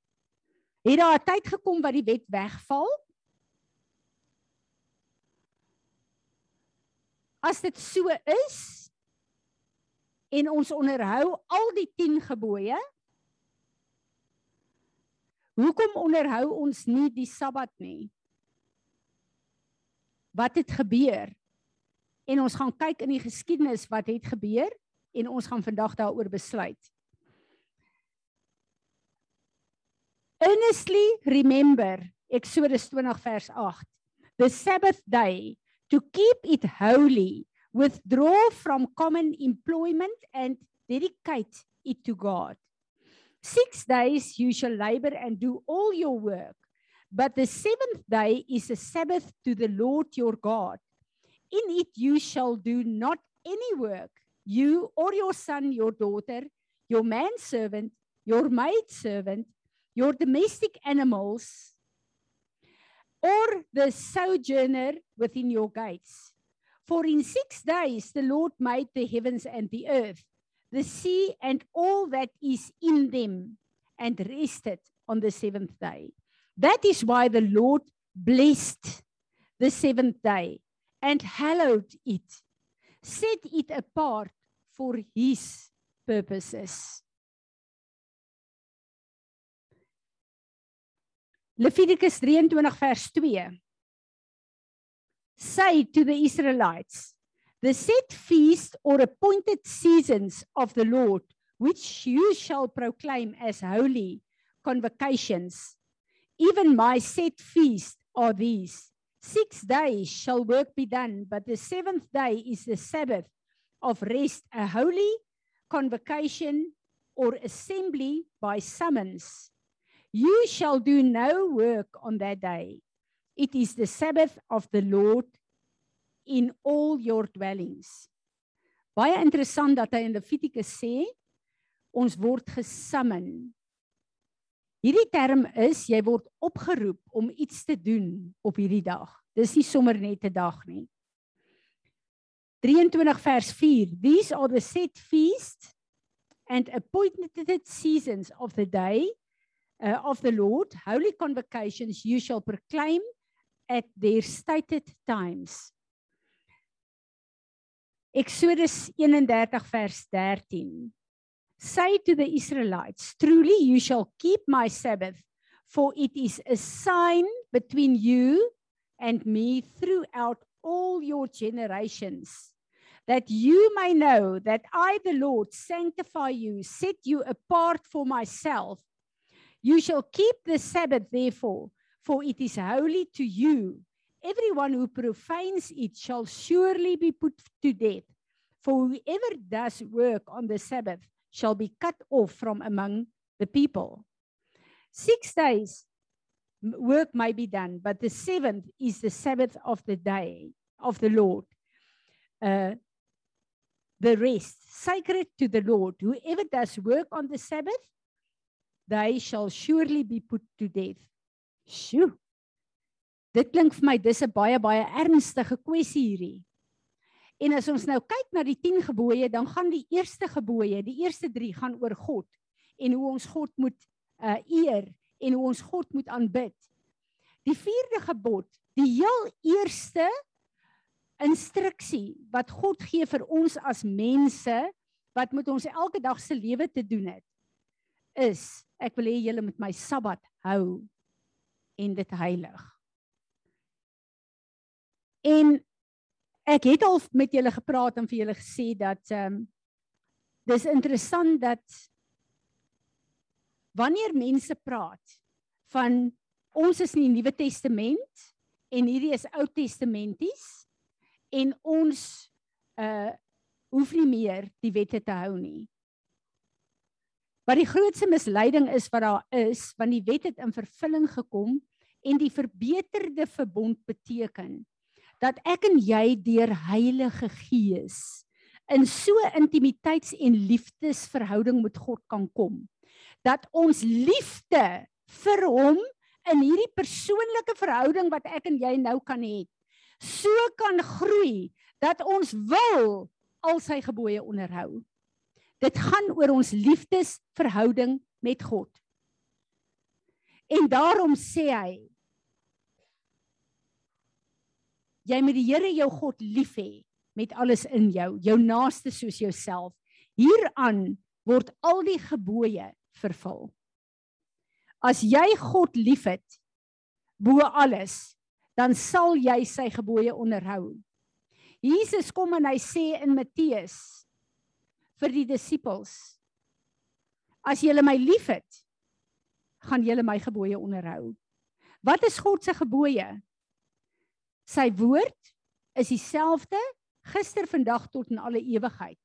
Het daar 'n tyd gekom wat die wet wegval? As dit so is en ons onderhou al die 10 gebooie, hoekom onderhou ons nie die Sabbat nie? Wat het gebeur? En ons gaan kyk in die geskiedenis wat het gebeur en ons gaan vandag daaroor besluit. Earnestly remember Exodus 20 vers 8. The Sabbath day to keep it holy, withdraw from common employment and dedicate it to God. 6 days you shall labor and do all your work, but the seventh day is a Sabbath to the Lord your God. In it you shall do not any work, you or your son, your daughter, your manservant, your maidservant, your domestic animals, or the sojourner within your gates. For in six days the Lord made the heavens and the earth, the sea and all that is in them, and rested on the seventh day. That is why the Lord blessed the seventh day and hallowed it set it apart for his purposes. Levitikus 23 vers 2 Say to the Israelites the set feast or appointed seasons of the Lord which you shall proclaim as holy convocations. Even my set feast are these. Six days shall work be done, but the seventh day is the Sabbath of rest, a holy convocation or assembly by summons. You shall do no work on that day. It is the Sabbath of the Lord in all your dwellings. Baie interessant dat hy in Levitikus sê ons word gesummon Hierdie term is jy word opgeroep om iets te doen op hierdie dag. Dis nie sommer net 'n dag nie. 23 vers 4 These are the set feasts and appointed seasons of the day uh, of the Lord holy convocations you shall proclaim at their stated times. Exodus 31 vers 13 Say to the Israelites, Truly you shall keep my Sabbath, for it is a sign between you and me throughout all your generations, that you may know that I, the Lord, sanctify you, set you apart for myself. You shall keep the Sabbath, therefore, for it is holy to you. Everyone who profanes it shall surely be put to death. For whoever does work on the Sabbath shall be cut off from among the people. Six days work may be done, but the seventh is the Sabbath of the day of the Lord. Uh, the rest sacred to the Lord. Whoever does work on the Sabbath, they shall surely be put to death. Sjoe. Dit klink vir my dis 'n baie baie ernstige kwessie hierdie. En as ons nou kyk na die 10 gebooie, dan gaan die eerste gebooie, die eerste 3 gaan oor God en hoe ons God moet uh eer en hoe ons God moet aanbid. Die vierde gebod, die heel eerste instruksie wat God gee vir ons as mense wat met ons elke dag se lewe te doen het, is ek wil hê julle moet my Sabbat hou en dit heilig. En ek het al met julle gepraat en vir julle gesê dat ehm um, dis interessant dat wanneer mense praat van ons is in die Nuwe Testament en hierdie is Ou Testamenties en ons uh hoef nie meer die wette te hou nie. Wat die grootste misleiding is wat daar is, want die wet het in vervulling gekom en die verbeterde verbond beteken dat ek en jy deur Heilige Gees in so intimiteits- en liefdesverhouding met God kan kom dat ons liefde vir hom in hierdie persoonlike verhouding wat ek en jy nou kan hê so kan groei dat ons wil al sy gebooie onderhou. Dit gaan oor ons liefdesverhouding met God. En daarom sê hy jy moet die Here jou God lief hê met alles in jou, jou naaste soos jouself. Hieraan word al die gebooie vervul. As jy God liefhet bo alles, dan sal jy sy gebooie onderhou. Jesus kom en hy sê in Matteus vir die disippels: As julle my liefhet, gaan julle my gebooie onderhou. Wat is God se gebooie? Sy woord is dieselfde gister, vandag tot in alle ewigheid.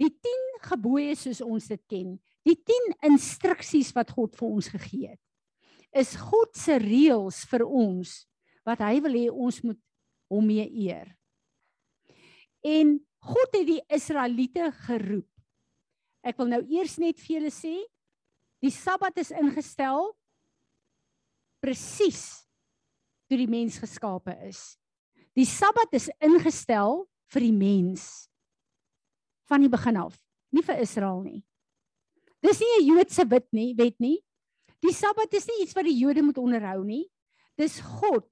Die 10 gebooie soos ons dit ken, die 10 instruksies wat God vir ons gegee het, is God se reëls vir ons wat hy wil hê ons moet hom mee eer. En God het die Israeliete geroep. Ek wil nou eers net vir julle sê, die Sabbat is ingestel presies toe die mens geskape is. Die Sabbat is ingestel vir die mens van die begin af, nie vir Israel nie. Dis nie 'n Joodse wet nie, wet nie. Die Sabbat is nie iets wat die Jode moet onderhou nie. Dis God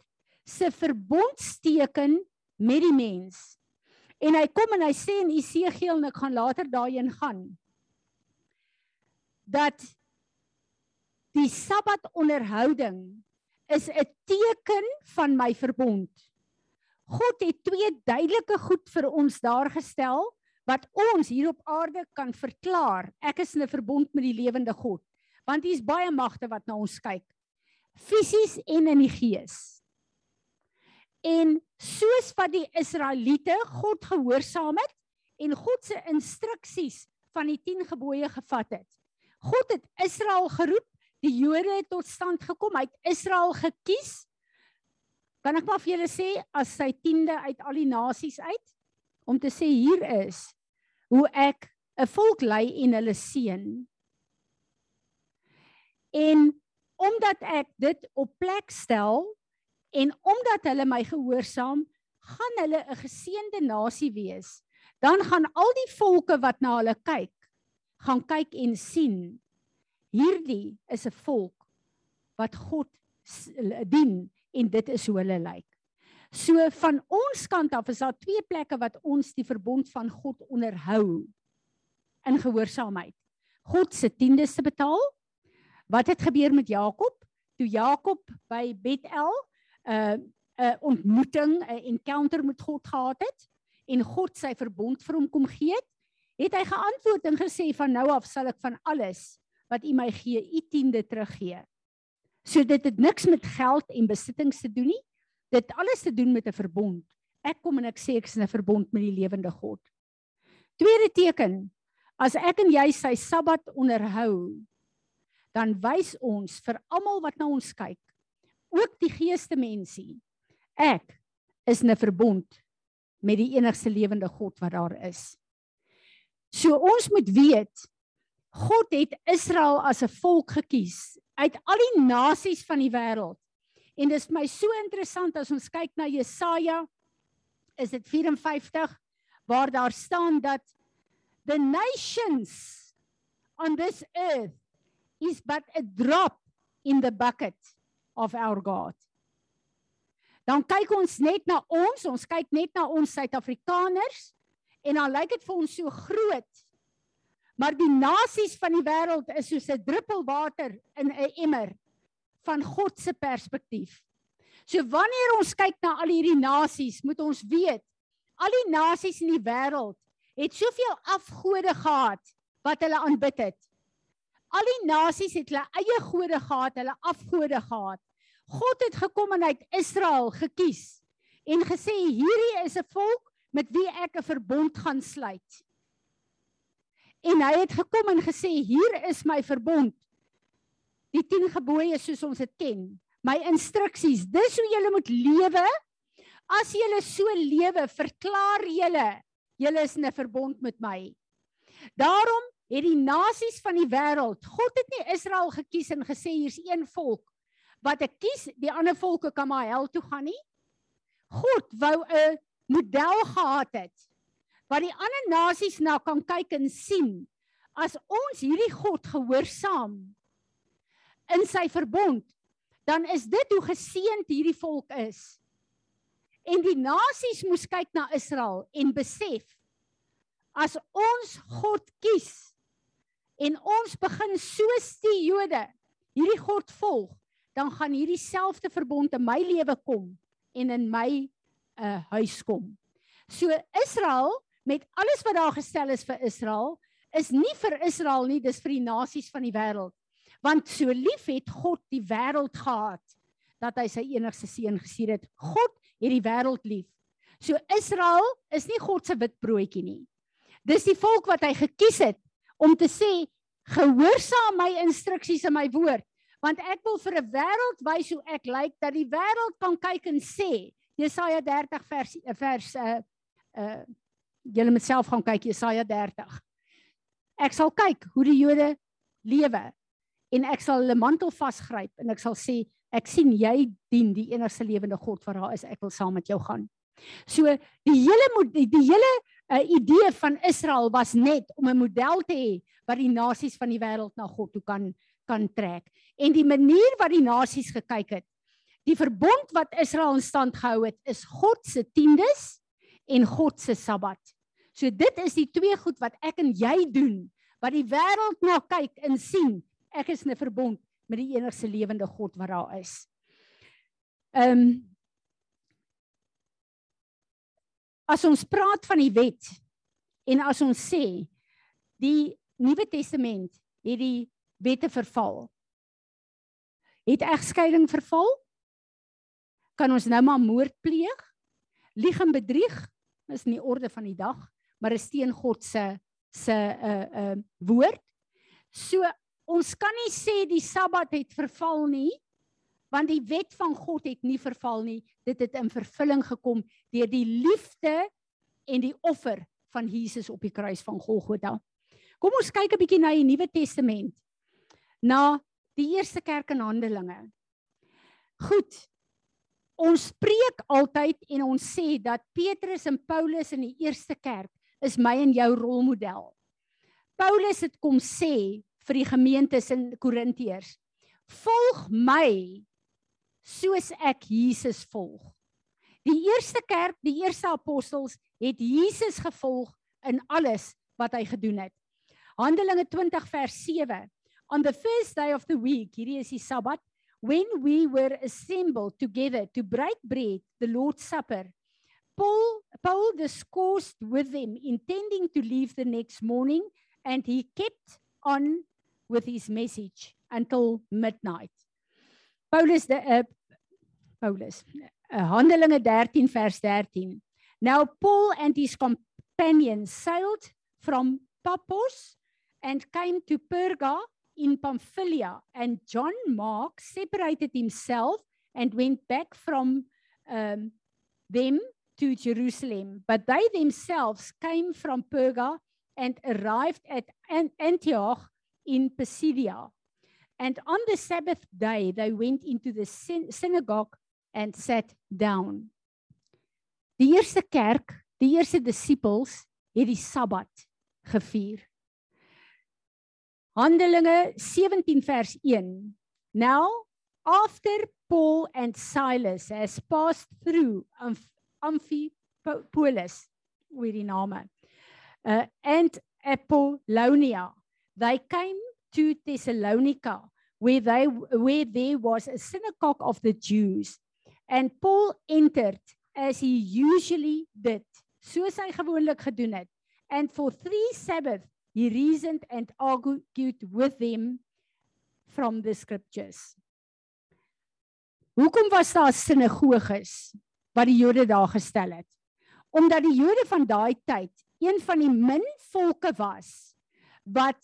se verbondsteken met die mens. En hy kom en hy sê in Esegiel en ek gaan later daarin gaan dat die Sabbat onderhouding is 'n teken van my verbond. God het twee duidelike goed vir ons daar gestel wat ons hier op aarde kan verklaar. Ek is in 'n verbond met die lewende God. Want hier's baie magte wat na ons kyk. Fisies en in die gees. En soos wat die Israeliete God gehoorsaam het en God se instruksies van die 10 gebooie gevat het. God het Israel geroep die Jode het tot stand gekom. Hy het Israel gekies. Kan ek maar vir julle sê as sy tiende uit al die nasies uit om te sê hier is hoe ek 'n volk lei en hulle seën. En omdat ek dit op plek stel en omdat hulle my gehoorsaam, gaan hulle 'n geseënde nasie wees. Dan gaan al die volke wat na hulle kyk, gaan kyk en sien hierdie is 'n volk wat God dien en dit is hoe hulle lyk. So van ons kant af is daar twee plekke wat ons die verbond van God onderhou in gehoorsaamheid. God se tiendes te betaal. Wat het gebeur met Jakob? Toe Jakob by Bethel 'n uh, 'n ontmoeting, 'n encounter met God gehad het en God sy verbond vir hom kom gee het, het hy geantwoord en gesê van nou af sal ek van alles wat u my gee, u tiende teruggee. So dit het niks met geld en besittings te doen nie. Dit alles te doen met 'n verbond. Ek kom en ek sê ek is in 'n verbond met die lewende God. Tweede teken, as ek en jy sy Sabbat onderhou, dan wys ons vir almal wat na ons kyk, ook die geeste mensie, ek is 'n verbond met die enigste lewende God wat daar is. So ons moet weet God het Israel as 'n volk gekies uit al die nasies van die wêreld. En dis vir my so interessant as ons kyk na Jesaja is dit 54 waar daar staan dat the nations on this earth is but a drop in the bucket of our God. Dan kyk ons net na ons, ons kyk net na ons Suid-Afrikaners en dan lyk dit vir ons so groot. Maar die nasies van die wêreld is soos 'n druppel water in 'n emmer van God se perspektief. So wanneer ons kyk na al hierdie nasies, moet ons weet al die nasies in die wêreld het soveel afgode gehad wat hulle aanbid het. Al die nasies het hulle eie gode gehad, hulle afgode gehad. God het gekom en hy het Israel gekies en gesê hierdie is 'n volk met wie ek 'n verbond gaan sluit. En hy het gekom en gesê hier is my verbond. Die 10 gebooie soos ons dit ken, my instruksies, dis hoe jy moet lewe. As jy so lewe, verklaar jy jy is in 'n verbond met my. Daarom het die nasies van die wêreld, God het nie Israel gekies en gesê hier's een volk wat ek kies, die ander volke kan maar hel toe gaan nie. God wou 'n model gehad het wat die ander nasies na kan kyk en sien as ons hierdie God gehoorsaam in sy verbond dan is dit hoe geseënd hierdie volk is. En die nasies moes kyk na Israel en besef as ons God kies en ons begin soos die Jode hierdie God volg, dan gaan hierdie selfde verbond in my lewe kom en in my uh, huis kom. So Israel met alles wat daar gestel is vir Israel is nie vir Israel nie, dis vir die nasies van die wêreld. Want so lief het God die wêreld gehad dat hy sy enigste seun gestuur het. God het die wêreld lief. So Israel is nie God se wit broodjie nie. Dis die volk wat hy gekies het om te sê gehoorsaam my instruksies en my woord want ek wil vir 'n wêreld wys hoe ek lyk dat die wêreld kan kyk en sê Jesaja 30 vers vers uh uh julle moet self gaan kyk Jesaja 30. Ek sal kyk hoe die Jode lewe en ek sal hulle mantel vasgryp en ek sal sê ek sien jy dien die enigste lewende God wat daar is ek wil saam met jou gaan. So die hele die, die hele uh, idee van Israel was net om 'n model te hê wat die nasies van die wêreld na God toe kan kan trek. En die manier wat die nasies gekyk het, die verbond wat Israel in stand gehou het, is God se tiendes en God se Sabbat. So dit is die twee goed wat ek en jy doen wat die wêreld na kyk en sien ek is 'n verbond met die enigste lewende God wat daar is. Ehm um, as ons praat van die wet en as ons sê die Nuwe Testament het die wette verval. Het egskeiding verval? Kan ons nou maar moord pleeg? Lieg en bedrieg is nie orde van die dag, maar is teen God se se uh uh woord. So ons kan nie sê die Sabbat het verval nie, want die wet van God het nie verval nie. Dit het in vervulling gekom deur die liefde en die offer van Jesus op die kruis van Golgotha. Kom ons kyk 'n bietjie na die Nuwe Testament. Na die eerste kerk in Handelinge. Goed. Ons preek altyd en ons sê dat Petrus en Paulus in die eerste kerk is my en jou rolmodel. Paulus het kom sê vir die gemeentes in Korintiërs: "Volg my soos ek Jesus volg. Die eerste kerk, die eerste apostels het Jesus gevolg in alles wat hy gedoen het. Handelinge 20 vers 7. On the first day of the week, hierdie is die Sabbat, when we were assembled together to break bread, the Lord's Supper, Paul Paul discoursed with them intending to leave the next morning and he kept on with his message until midnight. Paulus uh, Paulus. Uh, Handelinge 13 vers 13. Now Paul and his companions sailed from Paphos and came to Perga in Pamphylia and John Mark separated himself and went back from um, them to Jerusalem, but they themselves came from Perga and arrived at Antioch in Pisidia. And on the Sabbath day, they went into the syn- synagogue and sat down. Die eerste kerk, die eerste disippels het die Sabbat gevier. Handelinge 17 vers 1. Now after Paul and Silas has passed through Amph- Amphipolis, hoe die name. Uh, and Apollonia. They came to Thessalonica where they where there was a synagogue of the Jews. And Paul entered as he usually did, soos hy gewoonlik gedoen het. And for 3 Sabbath he reasoned and argued with them from the scriptures. Hoekom was daar sinagoges wat die Jode daar gestel het? Omdat die Jode van daai tyd een van die min volke was wat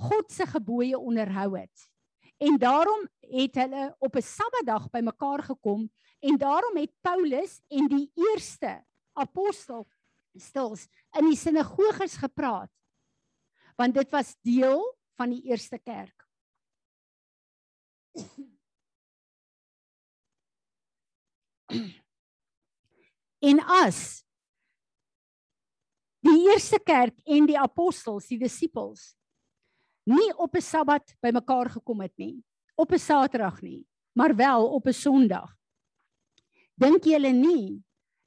God se gebooie onderhou het. En daarom het hulle op 'n Sabbatdag bymekaar gekom en daarom het Paulus en die eerste apostel stils in die sinagoges gepraat. Want dit was deel van die eerste kerk. En as die eerste kerk en die apostels, die disippels nie op 'n Sabbat bymekaar gekom het nie, op 'n Saterdag nie, maar wel op 'n Sondag. Dink julle nie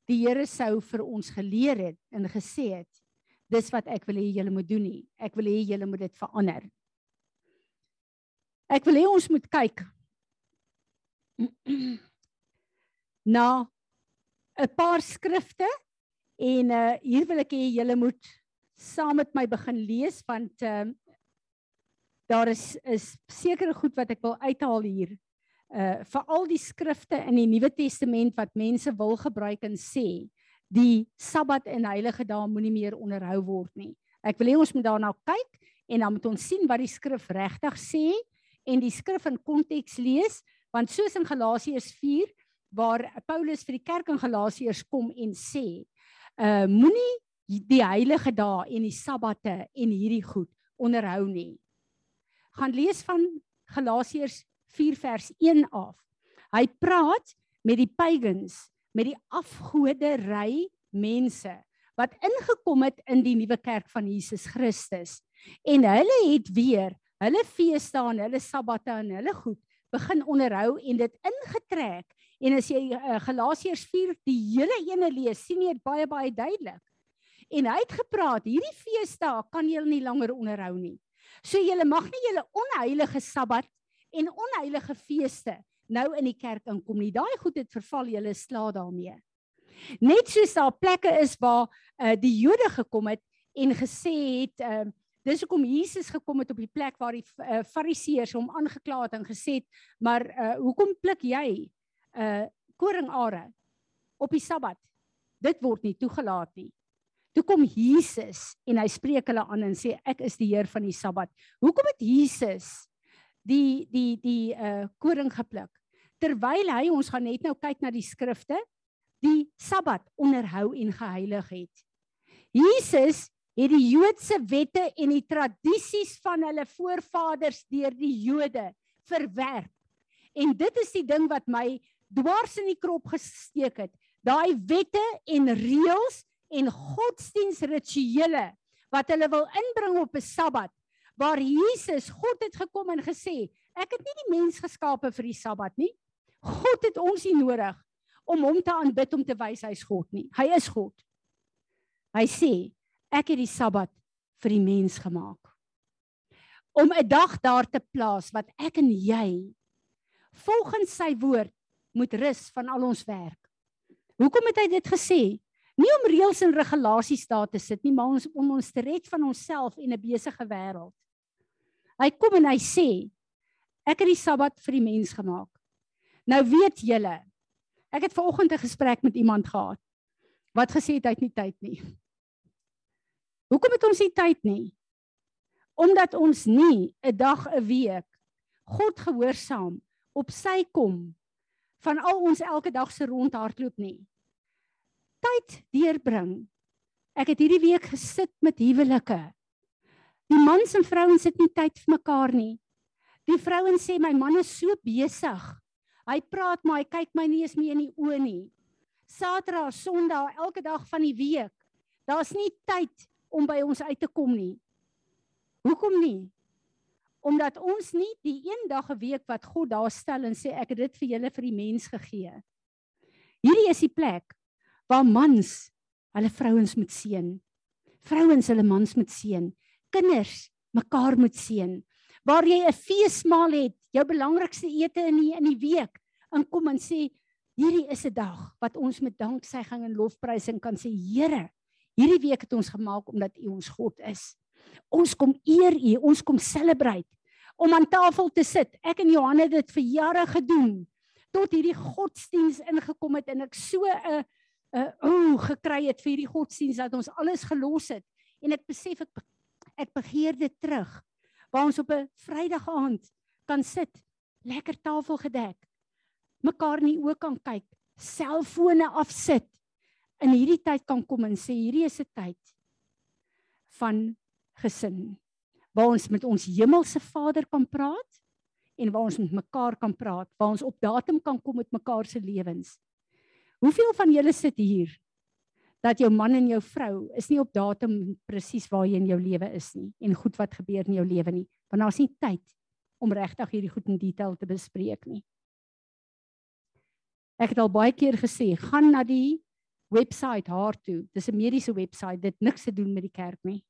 die Here sou vir ons geleer het en gesê het dis wat ek wil hê julle moet doen nie. Ek wil hê julle moet dit verander. Ek wil hê ons moet kyk na 'n paar skrifte en uh hier wil ek hê julle moet saam met my begin lees want uh, daar is is sekere goed wat ek wil uithaal hier. Uh veral die skrifte in die Nuwe Testament wat mense wil gebruik en sê die Sabbat en heilige dae moenie meer onderhou word nie. Ek wil hê ons moet daarna kyk en dan moet ons sien wat die skrif regtig sê en die skrif in konteks lees want soos in Galasiërs 4 waar Paulus vir die kerk in Galasiërs kom en sê uh moenie die heilige dae en die sabbate en hierdie goed onderhou nie. Gaan lees van Galasiërs 4 vers 1 af. Hy praat met die pagans, met die afgodery mense wat ingekom het in die nuwe kerk van Jesus Christus. En hulle het weer hulle feesdae en hulle sabbate en hulle goed begin onderhou en dit ingetrek. En as jy uh, Galasiërs 4 die hele ene lees, sien jy dit baie baie duidelik. En hy het gepraat, hierdie feesdae kan jy nie langer onderhou nie. So jy mag nie julle onheilige sabbat en onheilige feeste nou in die kerk inkom nie. Daai goed het verval, julle sla daarmee. Net soos daar plekke is waar uh, die Jode gekom het en gesê het uh, dis hoekom Jesus gekom het op die plek waar die uh, Fariseërs hom aangekla het en gesê het, maar uh, hoekom pluk jy uh koringare op die Sabbat? Dit word nie toegelaat nie. Toe kom Jesus en hy spreek hulle aan en sê ek is die Heer van die Sabbat. Hoekom het Jesus die die die uh koring gepluk? Terwyl hy ons gaan net nou kyk na die skrifte, die Sabbat onderhou en geheilig het. Jesus het die Joodse wette en die tradisies van hulle voorvaders deur die Jode verwerp. En dit is die ding wat my dwars in die krop gesteek het. Daai wette en reëls en godsdiensrituele wat hulle wil inbring op 'n Sabbat waar Jesus God het gekom en gesê, ek het nie die mens geskape vir die Sabbat nie. God het ons nie nodig om hom te aanbid om te wys hy's God nie. Hy is God. Hy sê, ek het die Sabbat vir die mens gemaak. Om 'n dag daar te plaas wat ek en jy volgens sy woord moet rus van al ons werk. Hoekom het hy dit gesê? Nie om reëls en regulasies daar te sit nie, maar ons om ons te red van onsself en 'n besige wêreld. Hy kom en hy sê, ek het die Sabbat vir die mens gemaak. Nou weet julle, ek het vanoggend 'n gesprek met iemand gehad wat gesê het hy het nie tyd nie. Hoekom het ons nie tyd nie? Omdat ons nie 'n dag 'n week God gehoorsaam op sy kom van al ons elke dag se rondhardloop nie. Tyd deurbring. Ek het hierdie week gesit met huwelike. Die mans en vrouens het nie tyd vir mekaar nie. Die vrouens sê my man is so besig. Hy praat maar hy kyk my nie eens meer in die oë nie. Saterdag, Sondag, elke dag van die week. Daar's nie tyd om by ons uit te kom nie. Hoekom nie? Omdat ons nie die een dag 'n week wat God daar stel en sê ek het dit vir julle vir die mens gegee. Hierdie is die plek waar mans hulle vrouens moet seën. Vrouens hulle mans moet seën. Kinders mekaar moet seën. Waar jy 'n feesmaal het, jou belangrikste ete in die in die week, en kom en sê hierdie is 'n dag wat ons met danksegging en lofprysing kan sê Here, hierdie week het ons gemaak omdat U ons God is. Ons kom eer U, ons kom celebrate om aan tafel te sit. Ek en Johan het dit vir jare gedoen tot hierdie godsdiens ingekom het en ek so 'n 'n o gekry het vir hierdie godsdiens dat ons alles gelos het en ek besef ek ek begeer dit terug waar ons op 'n Vrydag aand kan sit, lekker tafel gedek, mekaar die oë kan kyk, selfone afsit. In hierdie tyd kan kom en sê hierdie is 'n tyd van gesin waar ons met ons hemelse Vader kan praat en waar ons met mekaar kan praat, waar ons op datum kan kom met mekaar se lewens. Hoeveel van julle sit hier dat jou man en jou vrou is nie op datum presies waar jy in jou lewe is nie en goed wat gebeur in jou lewe nie, want daar's nie tyd om regtig hierdie goed in detail te bespreek nie. Ek het al baie keer gesê, gaan na die webwerf haar toe. Dis 'n mediese webwerf, dit niks te doen met die kerk nie.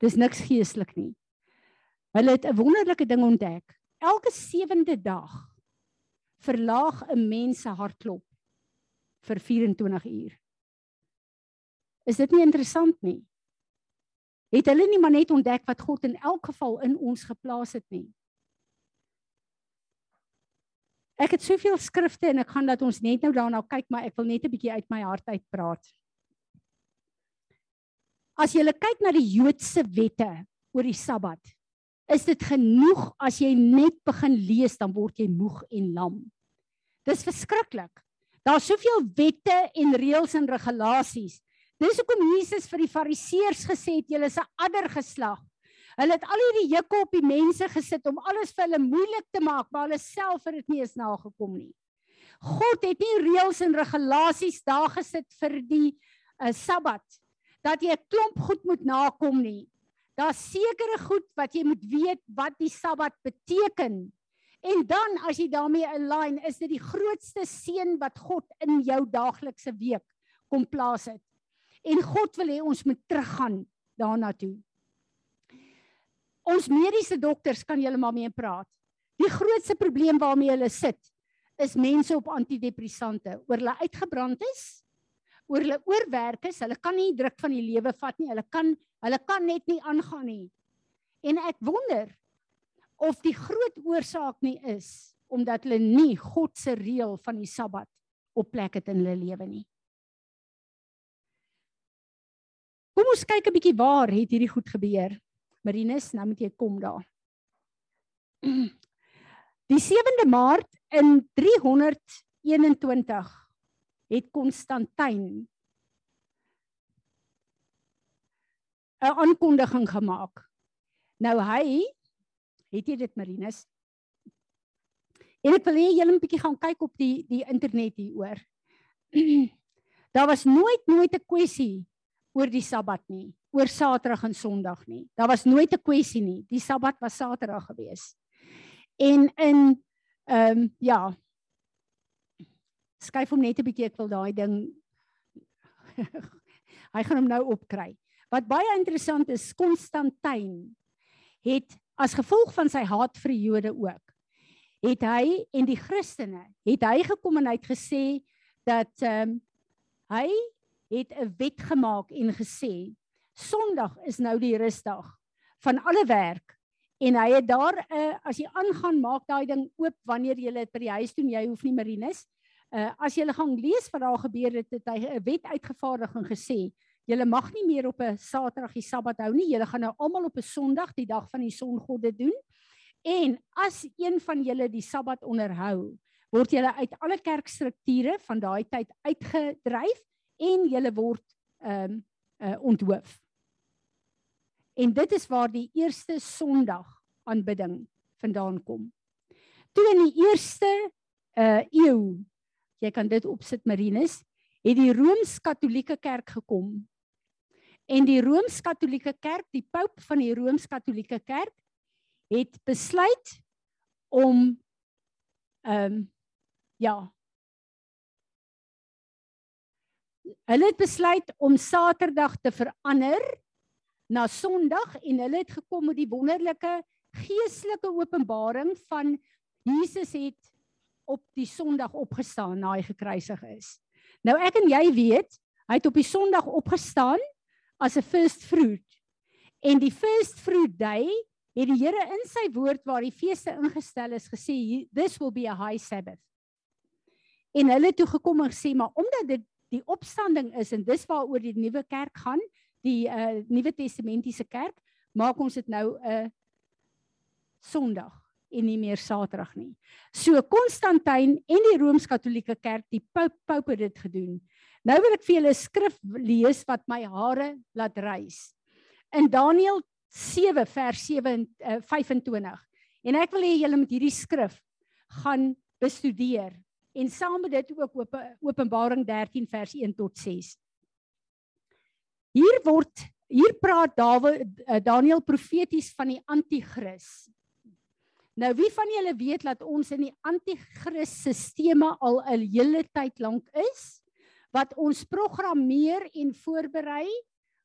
Dis niks geestelik nie. Hulle het 'n wonderlike ding ontdek. Elke sewende dag verlaag 'n mens se hartklop vir 24 uur. Is dit nie interessant nie? Het hulle nie maar net ontdek wat God in elk geval in ons geplaas het nie? Ek het soveel skrifte en ek gaan dat ons net nou daarna kyk, maar ek wil net 'n bietjie uit my hart uit praat. As jy kyk na die Joodse wette oor die Sabbat, is dit genoeg as jy net begin lees dan word jy moeg en lam. Dis verskriklik. Daar's soveel wette en reëls en regulasies. Dis hoekom Jesus vir die Fariseërs gesê het julle is 'n ander geslag. Hulle het al hierdie jukke op die mense gesit om alles vir hulle moeilik te maak, maar hulle self het dit nie eens nagekom nie. God het nie reëls en regulasies daar gesit vir die uh, Sabbat dat jy 'n klomp goed moet nakom nie. Daar's sekere goed wat jy moet weet wat die Sabbat beteken. En dan as jy daarmee align, is dit die grootste seën wat God in jou daaglikse week kom plaas het. En God wil hê ons moet teruggaan daarna toe. Ons mediese dokters kan julle maar mee praat. Die grootste probleem waarmee hulle sit is mense op antidepressante, oor hulle uitgebrand is, oor hulle oorwerk is, hulle kan nie druk van die lewe vat nie, hulle kan hulle kan net nie aangaan nie. En ek wonder of die groot oorsaak nie is omdat hulle nie God se reël van die Sabbat op plek het in hulle lewe nie. Kom ons kyk 'n bietjie waar het hierdie goed gebeur. Marinus, nou moet jy kom daar. Die 7de Maart in 321 het Konstantin 'n aankondiging gemaak. Nou hy het jy dit Marinus? En ek wil hê julle moet bietjie gaan kyk op die die internet hieroor. Daar was nooit nooit 'n kwessie oor die Sabbat nie oor Saterdag en Sondag nie. Daar was nooit 'n kwessie nie. Die Sabbat was Saterdag gewees. En in ehm um, ja. Skyf hom net 'n bietjie, ek wil daai ding Hy gaan hom nou opkry. Wat baie interessant is, Konstantin het as gevolg van sy haat vir die Jode ook, het hy en die Christene, het hy gekom en hy het gesê dat ehm um, hy het 'n wet gemaak en gesê Sondag is nou die rusdag van alle werk en hy het daar 'n uh, eh, as jy aangaan maak daai ding oop wanneer jy dit by die huis doen. Jy hoef nie Marinus uh, as jy gaan lees wat daar gebeur het het hy 'n wet uitgevaardig en gesê julle mag nie meer op 'n Saterdag die Sabbat hou nie julle gaan nou almal op 'n Sondag die dag van die songod dit doen en as een van julle die Sabbat onderhou word julle uit alle kerkstrukture van daai tyd uitgedryf en julle word ehm um, uh, onthoof. En dit is waar die eerste Sondag aanbidding vandaan kom. Toe in die eerste uh eeu, jy kan dit opsit Marinus, het die Rooms-Katolieke Kerk gekom. En die Rooms-Katolieke Kerk, die paus van die Rooms-Katolieke Kerk het besluit om ehm um, ja. Hulle het besluit om Saterdag te verander na Sondag en hulle het gekom met die wonderlike geestelike openbaring van Jesus het op die Sondag opgestaan na hy gekruisig is. Nou ek en jy weet, hy het op die Sondag opgestaan as 'n first fruit. En die first fruit day het die Here in sy woord waar die feeste ingestel is gesê this will be a high sabbath. En hulle toe gekom en gesê maar omdat dit die opstanding is en dis waaroor die nuwe kerk gaan, die uh Nuwe Testamentiese kerk, maak ons dit nou 'n uh, Sondag en nie meer Saterdag nie. So Konstantin en die Rooms-Katolieke Kerk, die Pope Pope het dit gedoen. Nou wil ek vir julle 'n skrif lees wat my hare laat rys. In Daniël 7 vers 7 uh, 25. En ek wil hê julle moet hierdie skrif gaan bestudeer en saam met dit ook op Openbaring 13 vers 1 tot 6. Hier word hier praat Dawid uh, Daniël profeties van die anti-kris. Nou wie van julle weet dat ons in die anti-kris sisteme al 'n hele tyd lank is wat ons programmeer en voorberei?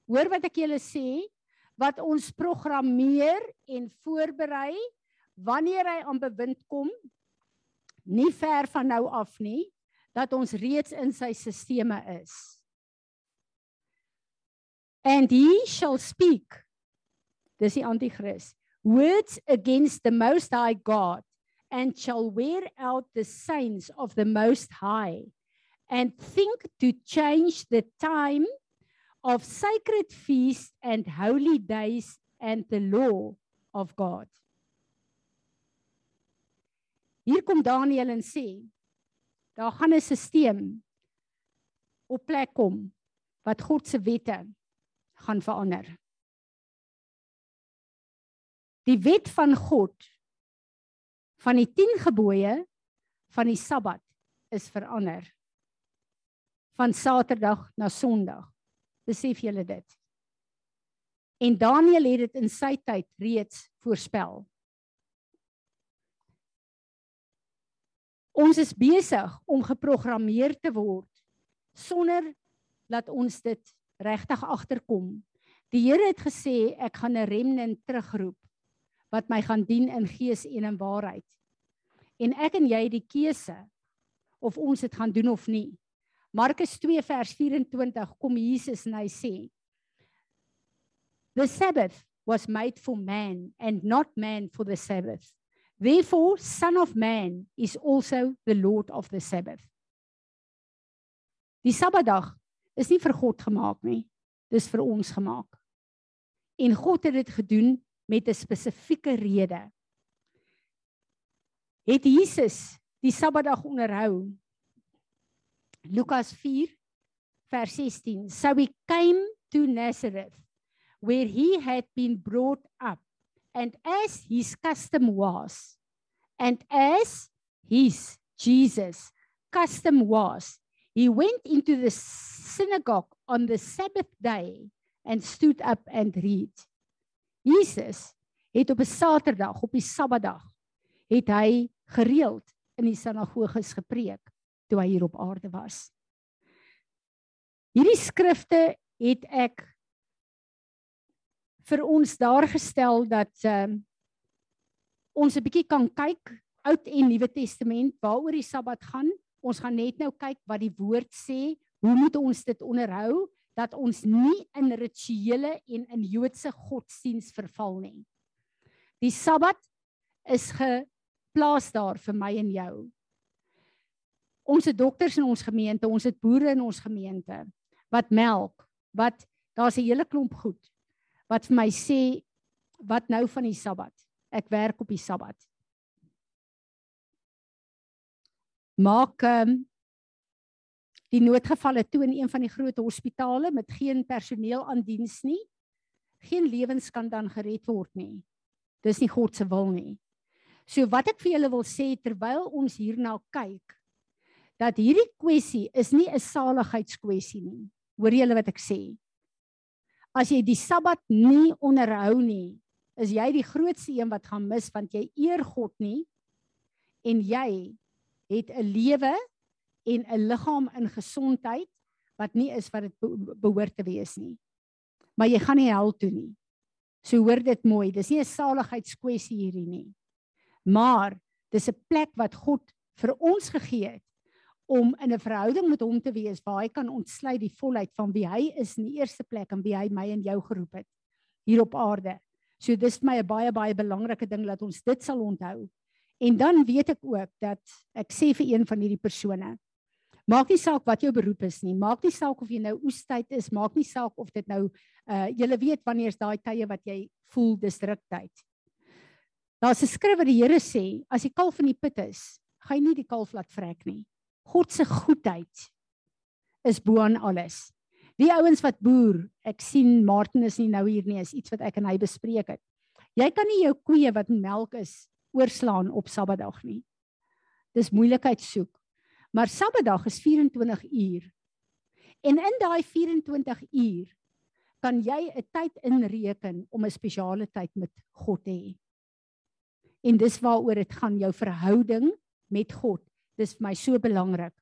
Hoor wat ek julle sê, wat ons programmeer en voorberei wanneer hy aan bewind kom nie ver van nou af nie dat ons reeds in sy sisteme is. And he shall speak. Dis die anti-kris words against the most high god and shall wear out the saints of the most high and think to change the time of sacred feasts and holy days and the law of God. Hier kom Daniël en sê daar gaan 'n stelsel op plek kom wat God se wette gaan verander. Die wet van God van die 10 gebooie van die Sabbat is verander van Saterdag na Sondag. Besef julle dit? En Daniël het dit in sy tyd reeds voorspel. Ons is besig om geprogrammeer te word sonder dat ons dit regtig agterkom. Die Here het gesê ek gaan 'n remnant terugroep wat my gaan dien in gees en in waarheid. En ek en jy die keuse of ons dit gaan doen of nie. Markus 2 vers 24 kom Jesus en hy sê The Sabbath was made for man and not man for the Sabbath. Therefore son of man is also the lord of the Sabbath. Die Sabbatdag is nie vir God gemaak nie. Dis vir ons gemaak. En God het dit gedoen met 'n spesifieke rede. Het Jesus die Sabbatdag onderhou Lukas 4 vers 16. So he came to Nazareth where he had been brought up and as his custom was and as his Jesus custom was he went into the synagogue on the Sabbath day and stood up and read. Jesus het op 'n Saterdag, op die Sabbatdag, het hy gereeld in die sinagoges gepreek toe hy hier op aarde was. Hierdie skrifte het ek vir ons daar gestel dat um, ons 'n bietjie kan kyk Oud en Nuwe Testament waaroor die Sabbat gaan. Ons gaan net nou kyk wat die woord sê, hoe moet ons dit onderhou dat ons nie in rituele en in Joodse godsdiens verval nie. Die Sabbat is geplaas daar vir my en jou ons het dokters in ons gemeente, ons het boere in ons gemeente wat melk, wat daar's 'n hele klomp goed wat vir my sê wat nou van die Sabbat. Ek werk op die Sabbat. Maak um, die noodgevalle toe in een van die groot hospitale met geen personeel aan diens nie. Geen lewens kan dan gered word nie. Dis nie God se wil nie. So wat ek vir julle wil sê terwyl ons hierna kyk dat hierdie kwessie is nie 'n saligheidskwessie nie. Hoor julle wat ek sê? As jy die Sabbat nie onderhou nie, is jy die grootste een wat gaan mis want jy eer God nie en jy het 'n lewe en 'n liggaam in gesondheid wat nie is wat dit behoort te wees nie. Maar jy gaan nie hel toe nie. So hoor dit mooi, dis nie 'n saligheidskwessie hierdie nie. Maar dis 'n plek wat God vir ons gegee het om in 'n verhouding met hom te wees waar hy kan ontsluit die volheid van wie hy is in die eerste plek en wie hy my en jou geroep het hier op aarde. So dis vir my 'n baie baie belangrike ding dat ons dit sal onthou. En dan weet ek ook dat ek sê vir een van hierdie persone Maak nie saak wat jou beroep is nie. Maak nie saak of jy nou oestyd is, maak nie saak of dit nou uh jy weet wanneer is daai tye wat jy voel dis druktyd. Daar's 'n skrif wat die Here sê, as die kalf in die put is, gaan jy nie die kalf laat vrek nie. God se goedheid is bo aan alles. Die ouens wat boer, ek sien Martin is nie nou hier nie, is iets wat ek en hy bespreek het. Jy kan nie jou koeie wat melk is oorslaan op Sabbatdag nie. Dis moeilikheid soek. Maar Sabbatdag is 24 uur. En in daai 24 uur kan jy 'n tyd inreken om 'n spesiale tyd met God te hê. En dis waaroor dit gaan jou verhouding met God. Dis vir my so belangrik.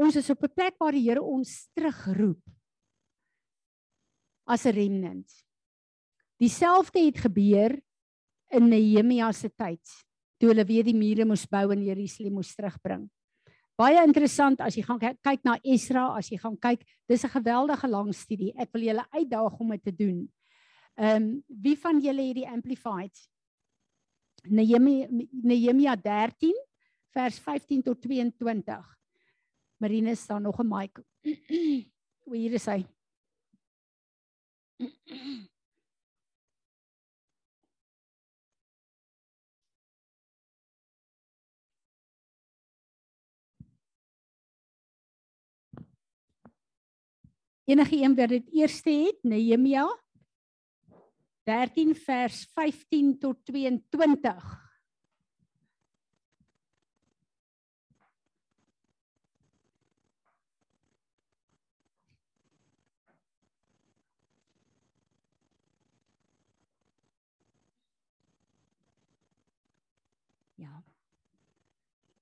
Ons is op 'n plek waar die Here ons terugroep as 'n remnant. Dieselfde het gebeur in Nehemia se tyd toe hulle weer die mure moes bou en Jerusalem moes terugbring. Baie interessant as jy gaan kyk na Esra, as jy gaan kyk, dis 'n geweldige lang studie. Ek wil julle uitdaag om dit te doen. Ehm um, wie van julle het die amplified? Nehemia Nehemia 13 vers 15 tot 22. Marine staan nog 'n mic. Hoe hier is hy? Enige een wat dit eerste het, Nehemia 13 vers 15 tot 22.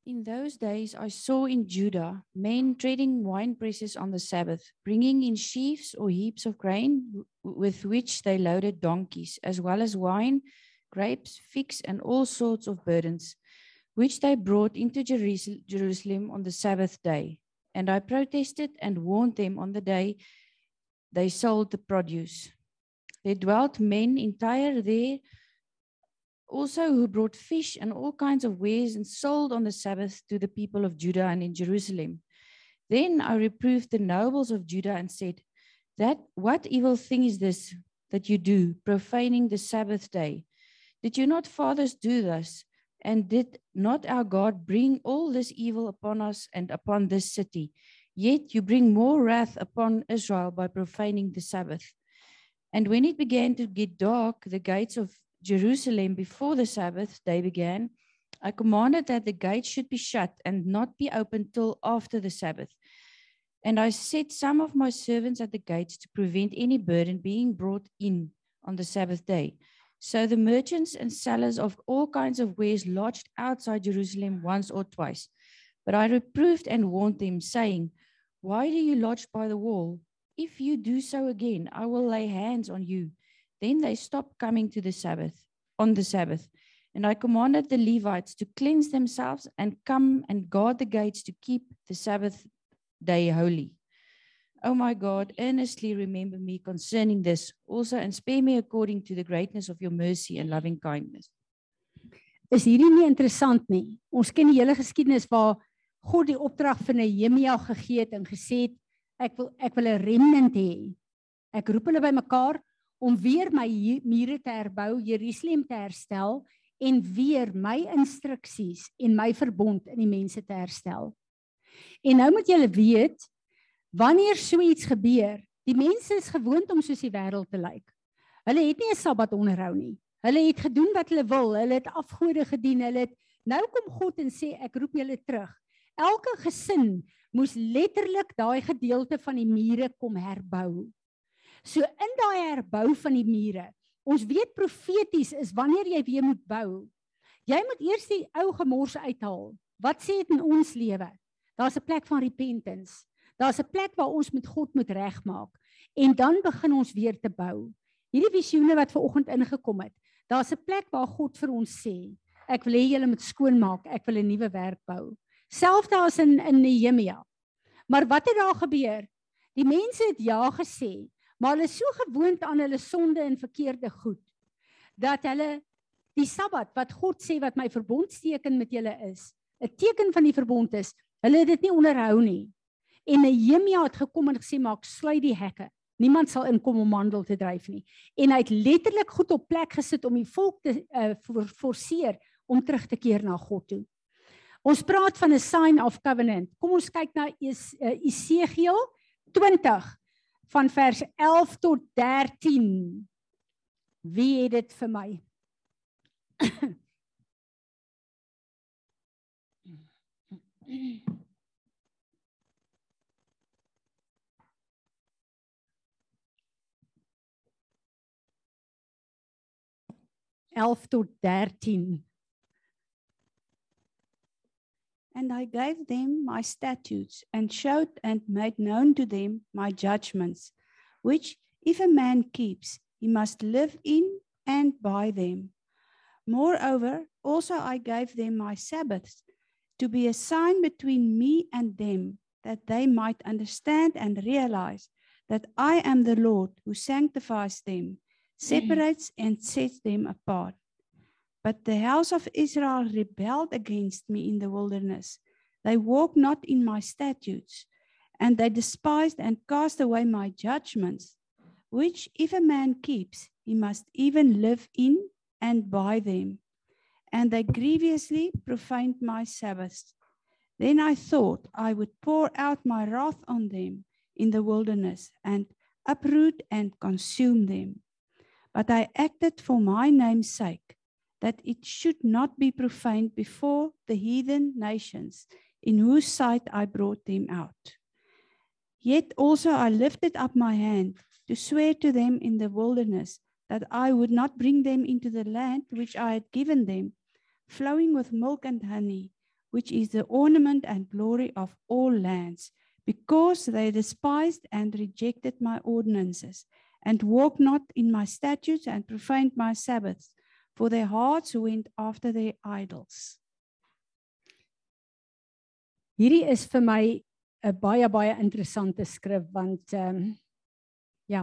In those days, I saw in Judah men treading wine presses on the Sabbath, bringing in sheaves or heaps of grain with which they loaded donkeys, as well as wine, grapes, figs, and all sorts of burdens, which they brought into Jerusalem on the Sabbath day. And I protested and warned them on the day they sold the produce. There dwelt men entire there also who brought fish and all kinds of wares and sold on the Sabbath to the people of Judah and in Jerusalem. Then I reproved the nobles of Judah and said, That what evil thing is this that you do, profaning the Sabbath day? Did you not fathers do thus? And did not our God bring all this evil upon us and upon this city? Yet you bring more wrath upon Israel by profaning the Sabbath. And when it began to get dark, the gates of Jerusalem before the Sabbath day began, I commanded that the gates should be shut and not be opened till after the Sabbath. And I set some of my servants at the gates to prevent any burden being brought in on the Sabbath day. So the merchants and sellers of all kinds of wares lodged outside Jerusalem once or twice. But I reproved and warned them, saying, Why do you lodge by the wall? If you do so again, I will lay hands on you Then they stopped coming to the Sabbath, on the Sabbath. And I commanded the Levites to cleanse themselves and come and guard the gates to keep the Sabbath day holy. O oh my God, earnestly remember me concerning this also and spare me according to the greatness of your mercy and loving kindness. Is hierdie nie interessant nie? Ons ken die hele geskiedenis waar God die opdrag vir Nehemia gegee het en gesê het ek wil ek wil 'n remnant hê. Ek roep hulle bymekaar om weer my mure te herbou, Jerusalem te herstel en weer my instruksies en my verbond in die mense te herstel. En nou moet julle weet wanneer so iets gebeur, die mense is gewoond om soos die wêreld te lyk. Hulle het nie 'n Sabbat onderhou nie. Hulle het gedoen wat hulle wil. Hulle het afgode gedien. Hulle het nou kom God en sê ek roep julle terug. Elke gesin moes letterlik daai gedeelte van die mure kom herbou. So in daai herbou van die mure. Ons weet profeties is wanneer jy weer moet bou. Jy moet eers die ou gemors uithaal. Wat sê dit in ons lewe? Daar's 'n plek van repentance. Daar's 'n plek waar ons met God moet regmaak en dan begin ons weer te bou. Hierdie visioene wat ver oggend ingekom het. Daar's 'n plek waar God vir ons sê, ek wil hê julle moet skoonmaak, ek wil 'n nuwe werk bou. Selfs daar is in in Nehemia. Maar wat het daar gebeur? Die mense het ja gesê, maar hulle is so gewoond aan hulle sonde en verkeerde goed dat hulle die Sabbat wat God sê wat my verbondsteken met julle is, 'n teken van die verbond is, hulle het dit nie onderhou nie. En Nehemia het gekom en gesê maak sluit die hekke. Niemand sal inkom om handel te dryf nie. En hy het letterlik goed op plek gesit om die volk te uh, forceer om terug te keer na God toe. Ons praat van 'n sign of covenant. Kom ons kyk na es, uh, Esegiel 20 van vers 11 tot 13. Wie het dit vir my? 11 tot 13. And I gave them my statutes and showed and made known to them my judgments, which if a man keeps, he must live in and by them. Moreover, also I gave them my Sabbaths to be a sign between me and them, that they might understand and realize that I am the Lord who sanctifies them mm-hmm. separates and sets them apart. But the house of Israel rebelled against me in the wilderness. They walked not in my statutes, and they despised and cast away my judgments, which if a man keeps, he must even live in and by them. And they grievously profaned my Sabbaths. Then I thought I would pour out my wrath on them in the wilderness and uproot and consume them but I acted for my name's sake, that it should not be profaned before the heathen nations, in whose sight I brought them out. Yet also I lifted up my hand to swear to them in the wilderness that I would not bring them into the land which I had given them, flowing with milk and honey, which is the ornament and glory of all lands, because they despised and rejected my ordinances and walked not in my statutes and profaned my Sabbaths, for their hearts went after their idols. Hierdie is vir my 'n baie baie interessante skrif want ehm um, ja.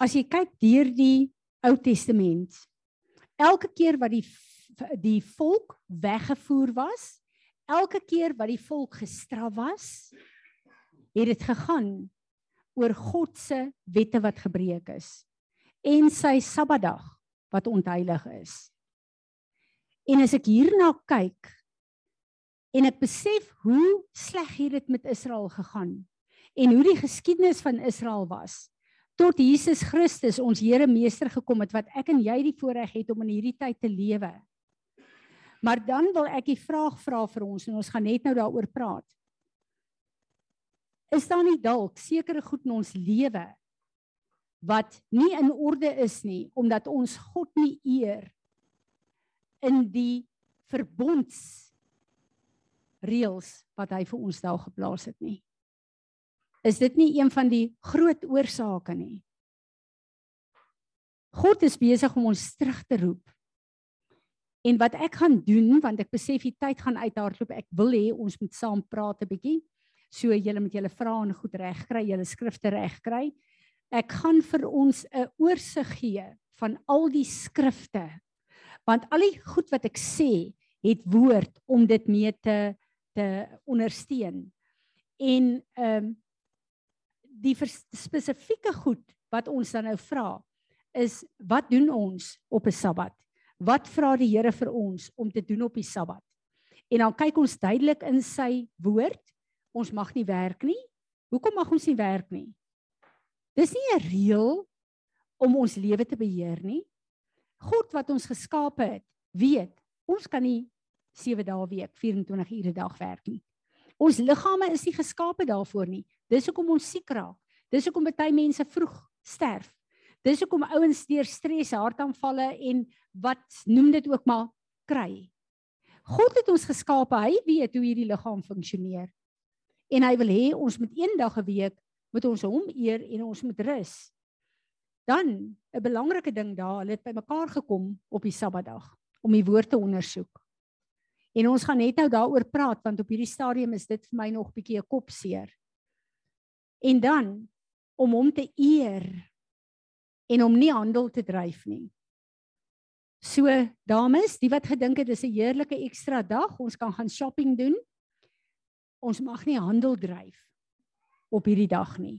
As jy kyk deur die Ou Testament, elke keer wat die die volk weggevoer was, elke keer wat die volk gestraf was, het dit gegaan oor God se wette wat gebreek is en sy Sabbatdag wat ontheilig is. En as ek hierna kyk en ek besef hoe sleg hier dit met Israel gegaan en hoe die geskiedenis van Israel was tot Jesus Christus ons Here meester gekom het wat ek en jy die voorreg het om in hierdie tyd te lewe. Maar dan wil ek die vraag vra vir ons en ons gaan net nou daaroor praat is daar nie dalk sekere goed in ons lewe wat nie in orde is nie omdat ons God nie eer in die verbonds reëls wat hy vir ons daar geplaas het nie. Is dit nie een van die groot oorsake nie? God is besig om ons terug te roep. En wat ek gaan doen want ek besef die tyd gaan uithardloop ek wil hê ons moet saam praat 'n bietjie. So julle met julle vrae en goed regkry, julle skrifte regkry. Ek gaan vir ons 'n oorsig gee van al die skrifte. Want al die goed wat ek sê, het woord om dit mee te te ondersteun. En ehm um, die spesifieke goed wat ons dan nou vra is wat doen ons op 'n Sabbat? Wat vra die Here vir ons om te doen op die Sabbat? En dan kyk ons duidelik in sy woord, ons mag nie werk nie. Hoekom mag ons nie werk nie? Dis nie 'n reël om ons lewe te beheer nie. God wat ons geskape het, weet ons kan nie 7 dae week, 24 ure dag werk nie. Ons liggame is nie geskape daarvoor nie. Dis hoekom ons siek raak. Dis hoekom baie mense vroeg sterf. Dis hoekom ouens deur stres, hartaanvalle en wat noem dit ook maar kry. God het ons geskape. Hy weet hoe hierdie liggaam funksioneer. En hy wil hê ons moet een dag 'n week moet ons hom eer en ons moet rus. Dan 'n belangrike ding daar, hulle het bymekaar gekom op die Sabbatdag om die woord te ondersoek. En ons gaan net nou daaroor praat want op hierdie stadium is dit vir my nog bietjie 'n kopseer. En dan om hom te eer en om nie handel te dryf nie. So dames, die wat gedink het dis 'n heerlike ekstra dag, ons kan gaan shopping doen. Ons mag nie handel dryf op hierdie dag nie.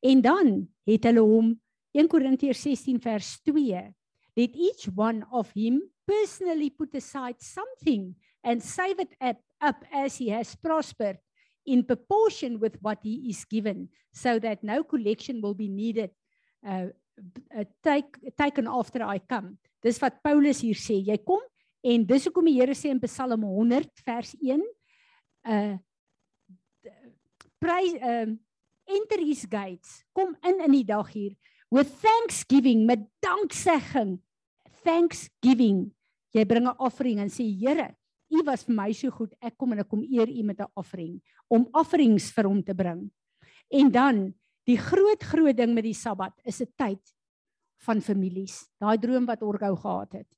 En dan het hulle hom 1 Korintiërs 16 vers 2 let each one of him personally put aside something and save it up, up as he has prospered in proportion with what he is given so that no collection will be needed uh, uh take taken after I come. Dis wat Paulus hier sê. Jy kom en dis hoekom die Here sê in Psalm 100 vers 1 uh prys um uh, enter his gates. Kom in in die dag hier with thanksgiving met danksegging. Thanksgiving. Jy bring 'n offering en sê Here, U was vir my so goed. Ek kom en ek kom eer U met 'n offering om offerings vir hom te bring. En dan die groot groot ding met die Sabbat is 'n tyd van families. Daai droom wat Orgou gehad het.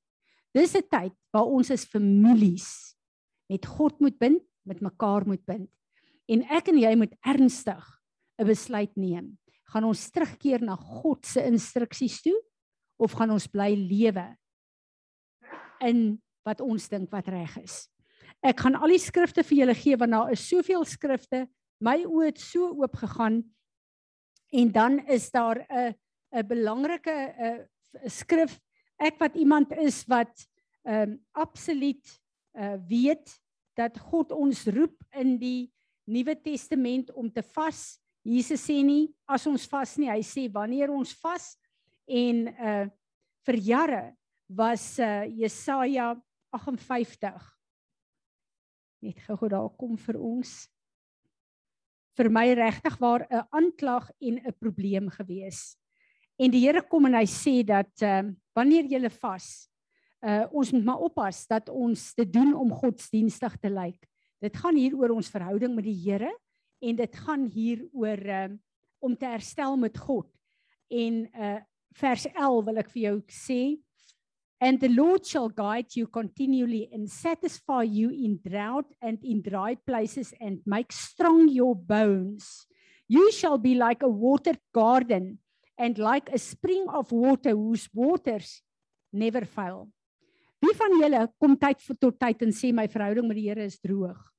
Dis 'n tyd waar ons as families met God moet bind, met mekaar moet bind. En ek en jy moet ernstig 'n besluit neem. Gaan ons terugkeer na God se instruksies toe of gaan ons bly lewe in wat ons dink wat reg is? Ek gaan al die skrifte vir julle gee want daar is soveel skrifte. My oë het so oop gegaan. En dan is daar 'n 'n belangrike 'n skrif ek wat iemand is wat ehm um, absoluut uh, weet dat God ons roep in die Nuwe Testament om te vas. Jesus sê nie as ons vas nie, hy sê wanneer ons vas en uh vir jare was uh Jesaja 58 net gou daar kom vir ons vir my regtig waar 'n aanklag en 'n probleem gewees. En die Here kom en hy sê dat ehm uh, wanneer jy vas, uh ons moet maar oppas dat ons dit doen om godsdienstig te lyk. Dit gaan hier oor ons verhouding met die Here en dit gaan hier oor uh, om te herstel met God. En uh vers 11 wil ek vir jou sê and the Lord shall guide you continually and satisfy you in drought and in dry places and make strong your bones. You shall be like a watered garden and like a spring of water whose waters never fail. Wie van julle kom tyd vir tot tyd en sê my verhouding met die Here is droog?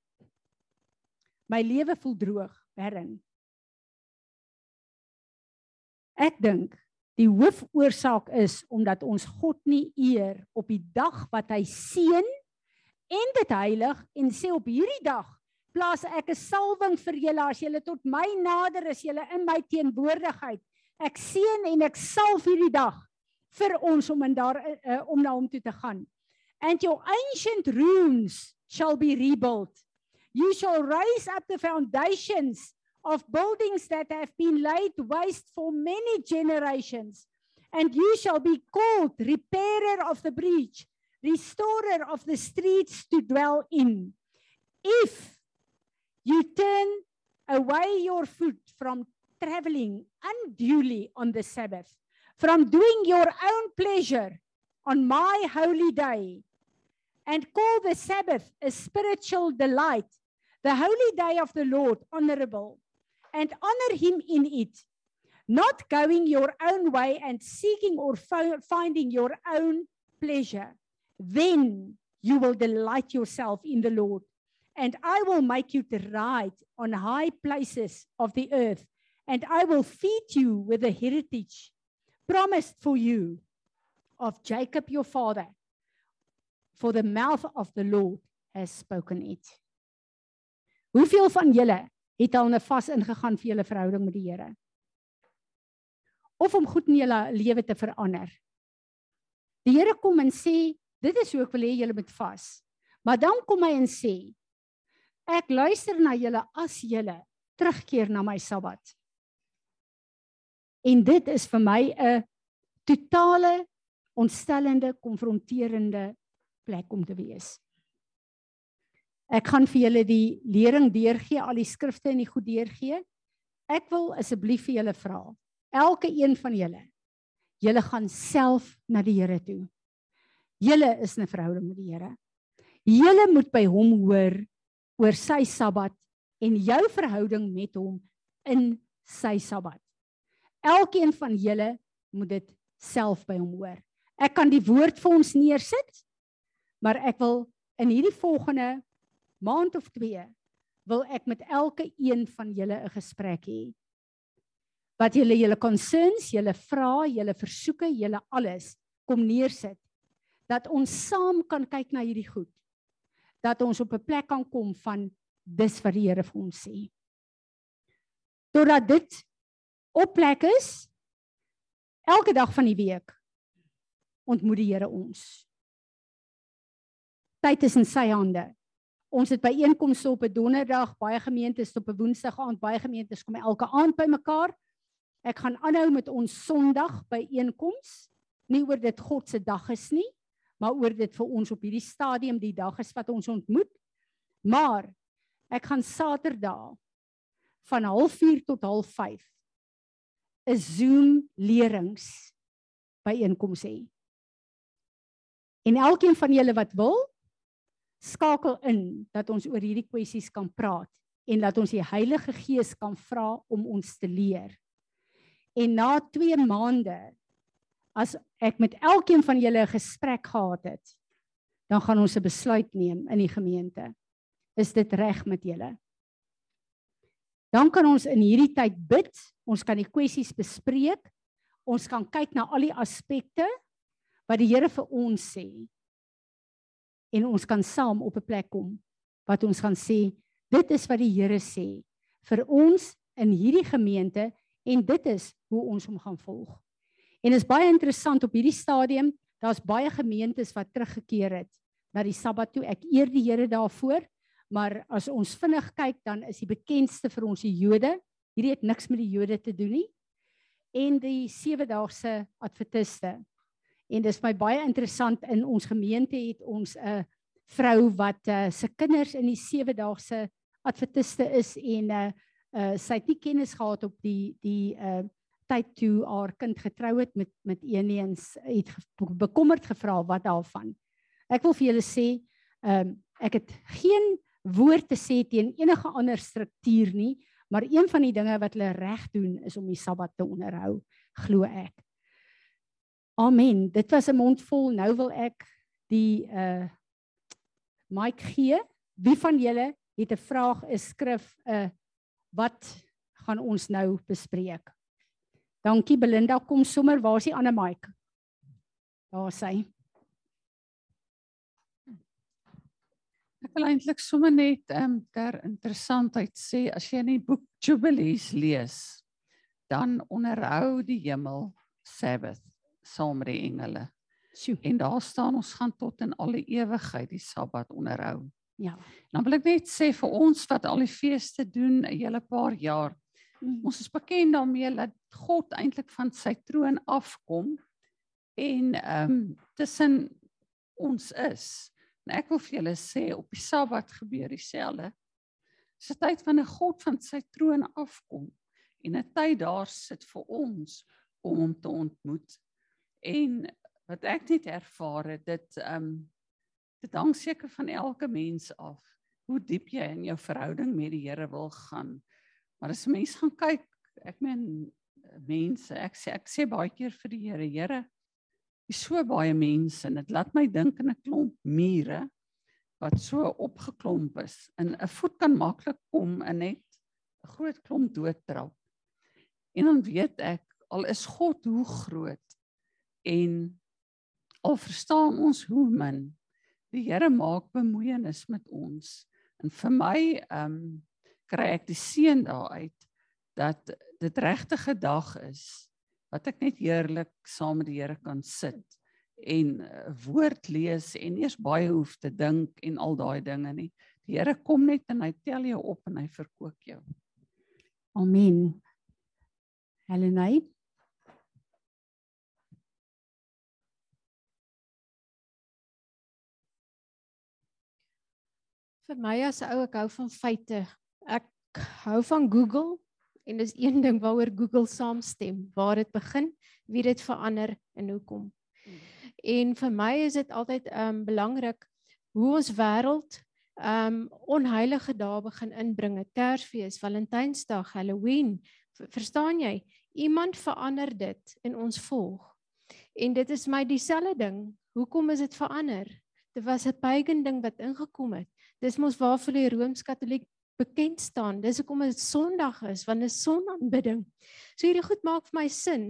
My lewe voel droog, Herren. Ek dink die hoofoorsaak is omdat ons God nie eer op die dag wat hy seën en dit heilig en sê op hierdie dag plaas ek 'n salwing vir julle as julle tot my nader is julle in my teenwoordigheid Ek seën en ek salf hierdie dag vir ons om in daar uh, om na hom toe te gaan. And your ancient ruins shall be rebuilt. You shall raise up the foundations of buildings that have been laid waste for many generations. And you shall be called repairer of the breach, restorer of the streets to dwell in. If you turn away your foot from traveling unduly on the Sabbath, from doing your own pleasure on my holy day, and call the Sabbath a spiritual delight, the holy day of the Lord honorable, and honor him in it, not going your own way and seeking or finding your own pleasure, then you will delight yourself in the Lord. And I will make you to ride on high places of the earth and I will feed you with the heritage promised for you of Jacob your father. For the mouth of the Lord has spoken it. Hoeveel van julle het al 'n vas ingegaan vir julle verhouding met die Here? Of om goed in julle lewe te verander? Die Here kom en sê, dit is hoe ek wil hê julle moet vas. Maar dan kom hy en sê, ek luister na julle as julle terugkeer na my Sabbat. En dit is vir my 'n totale ontstellende, konfronterende plek om te wees. Ek gaan vir julle die lering deurgee, al die skrifte en die goed deurgee. Ek wil asseblief vir julle vra, elke een van julle, julle gaan self na die Here toe. Julle is 'n verhouding met die Here. Julle moet by hom hoor oor sy Sabbat en jou verhouding met hom in sy Sabbat. Elkeen van julle moet dit self by hom hoor. Ek kan die woord vir ons neersit, maar ek wil in hierdie volgende maand of 2 wil ek met elke een van julle 'n gesprek hê. Wat julle julle concerns, julle vrae, julle versoeke, julle alles kom neersit dat ons saam kan kyk na hierdie goed. Dat ons op 'n plek kan kom van dis wat die Here vir ons sê. Totdat dit op plek is elke dag van die week ontmoet die Here ons. Tyd is in sy hande. Ons het byeenkomste op 'n donderdag, baie gemeentes op 'n woensdag aand, baie gemeentes kom elke aand bymekaar. Ek gaan aanhou met ons Sondag byeenkoms. Nie oor dit God se dag is nie, maar oor dit vir ons op hierdie stadium die dag is wat ons ontmoet. Maar ek gaan Saterdag van 04:30 tot 05:30 'n Zoom lerings byeenkoms hê. En elkeen van julle wat wil, skakel in dat ons oor hierdie kwessies kan praat en dat ons die Heilige Gees kan vra om ons te leer. En na 2 maande as ek met elkeen van julle 'n gesprek gehad het, dan gaan ons 'n besluit neem in die gemeente. Is dit reg met julle? Dan kan ons in hierdie tyd bid, ons kan die kwessies bespreek, ons kan kyk na al die aspekte wat die Here vir ons sê en ons kan saam op 'n plek kom wat ons gaan sê dit is wat die Here sê vir ons in hierdie gemeente en dit is hoe ons hom gaan volg. En is baie interessant op hierdie stadium, daar's baie gemeentes wat teruggekeer het na die Sabbat toe. Ek eer die Here daarvoor, maar as ons vinnig kyk dan is die bekendste vir ons die Jode. Hierdie het niks met die Jode te doen nie. En die sewe-daagse adventiste. En dis my baie interessant in ons gemeente het ons 'n vrou wat uh, se kinders in die sewe daagse adventiste is en uh, uh, sy het nie kennis gehad op die die uh, tyd toe haar kind getrou het met met eeneens het bekommerd gevra wat daarvan. Ek wil vir julle sê, um, ek het geen woord te sê teen enige ander struktuur nie, maar een van die dinge wat hulle reg doen is om die Sabbat te onderhou, glo ek. Amen. Dit was 'n mond vol. Nou wil ek die uh mic gee. Wie van julle het 'n vraag, 'n skrif, 'n uh, wat gaan ons nou bespreek? Dankie Belinda, kom sommer, waar is die ander mic? Daar sy. Ek wil eintlik sommer net ehm um, ter interessantheid sê as jy in die boek Jubilees lees, dan onderhou die hemel Sabbath saam met die engele. Sjoe. En daar staan ons gaan tot in alle ewigheid die Sabbat onderhou. Ja. Dan wil ek net sê vir ons wat al die feeste doen 'n hele paar jaar. Mm. Ons is bekend daarmee dat God eintlik van sy troon afkom en ehm um, tussen ons is. En ek wil vir julle sê op die Sabbat gebeur dieselfde. Dis 'n tyd van 'n God van sy troon afkom en 'n tyd daar sit vir ons om hom te ontmoet. En wat ek net ervaar het, dit ehm um, dit hang seker van elke mens af hoe diep jy in jou verhouding met die Here wil gaan. Maar as mense gaan kyk, ek meen mense, ek sê ek sê baie keer vir die Here, Here, is so baie mense en dit laat my dink aan 'n klomp mure wat so opgeklomp is. En 'n voet kan maklik kom en net 'n groot klomp doodtrap. En dan weet ek, al is God hoe groot en al verstaan ons hoe min die Here maak bemoeienis met ons. En vir my ehm um, kry ek die seën daaruit dat dit regtige dag is wat ek net heerlik saam met die Here kan sit en 'n uh, woord lees en eers baie hoef te dink en al daai dinge nie. Die Here kom net en hy tel jou op en hy verkoop jou. Amen. Helenay. Vir my as 'n ou ek hou van feite. Ek hou van Google en dis een ding waaroor Google saamstem, waar dit begin, wie dit verander en hoekom. En vir my is dit altyd um belangrik hoe ons wêreld um onheilige dae begin inbring, Kersfees, Valentynsdag, Halloween. Verstaan jy? Iemand verander dit en ons volg. En dit is my dieselfde ding. Hoekom is dit verander? Dit was 'n pagan ding wat ingekom het. Dis mos waarvoor die Rooms-Katoliek bekend staan. Dis hoekom dit Sondag is, want dit is sonaanbidding. So hierdie goed maak vir my sin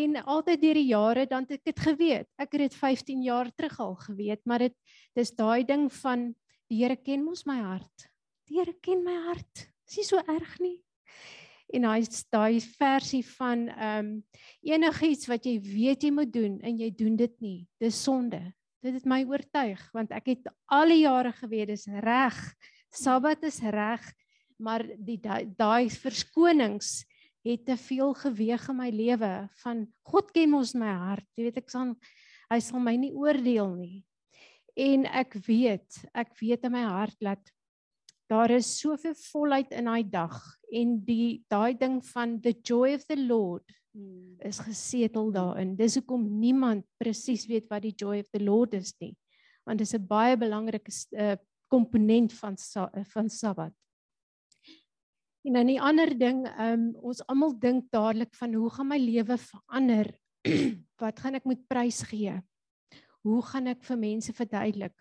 en altyd deur die jare dan het ek dit geweet. Ek het dit 15 jaar terug al geweet, maar dit dis daai ding van die Here ken mos my hart. Die Here ken my hart. Dis nie so erg nie. En hy daai versie van ehm um, enigiets wat jy weet jy moet doen en jy doen dit nie. Dis sonde. Dit het my oortuig want ek het al die jare geweet dis reg. Sabbat is reg, maar die daai verskonings het te veel geweg in my lewe van God ken ons my hart. Jy weet ek sal hy sal my nie oordeel nie. En ek weet, ek weet in my hart dat daar is soveel volheid in daai dag en die daai ding van the joy of the Lord. Is gesetel daarin. Dis hoekom niemand presies weet wat die joy of the Lord is nie. Want dit is 'n baie belangrike uh, komponent van van Sabbat. En dan die ander ding, um, ons almal dink dadelik van hoe gaan my lewe verander? Wat gaan ek moet prys gee? Hoe gaan ek vir mense verduidelik?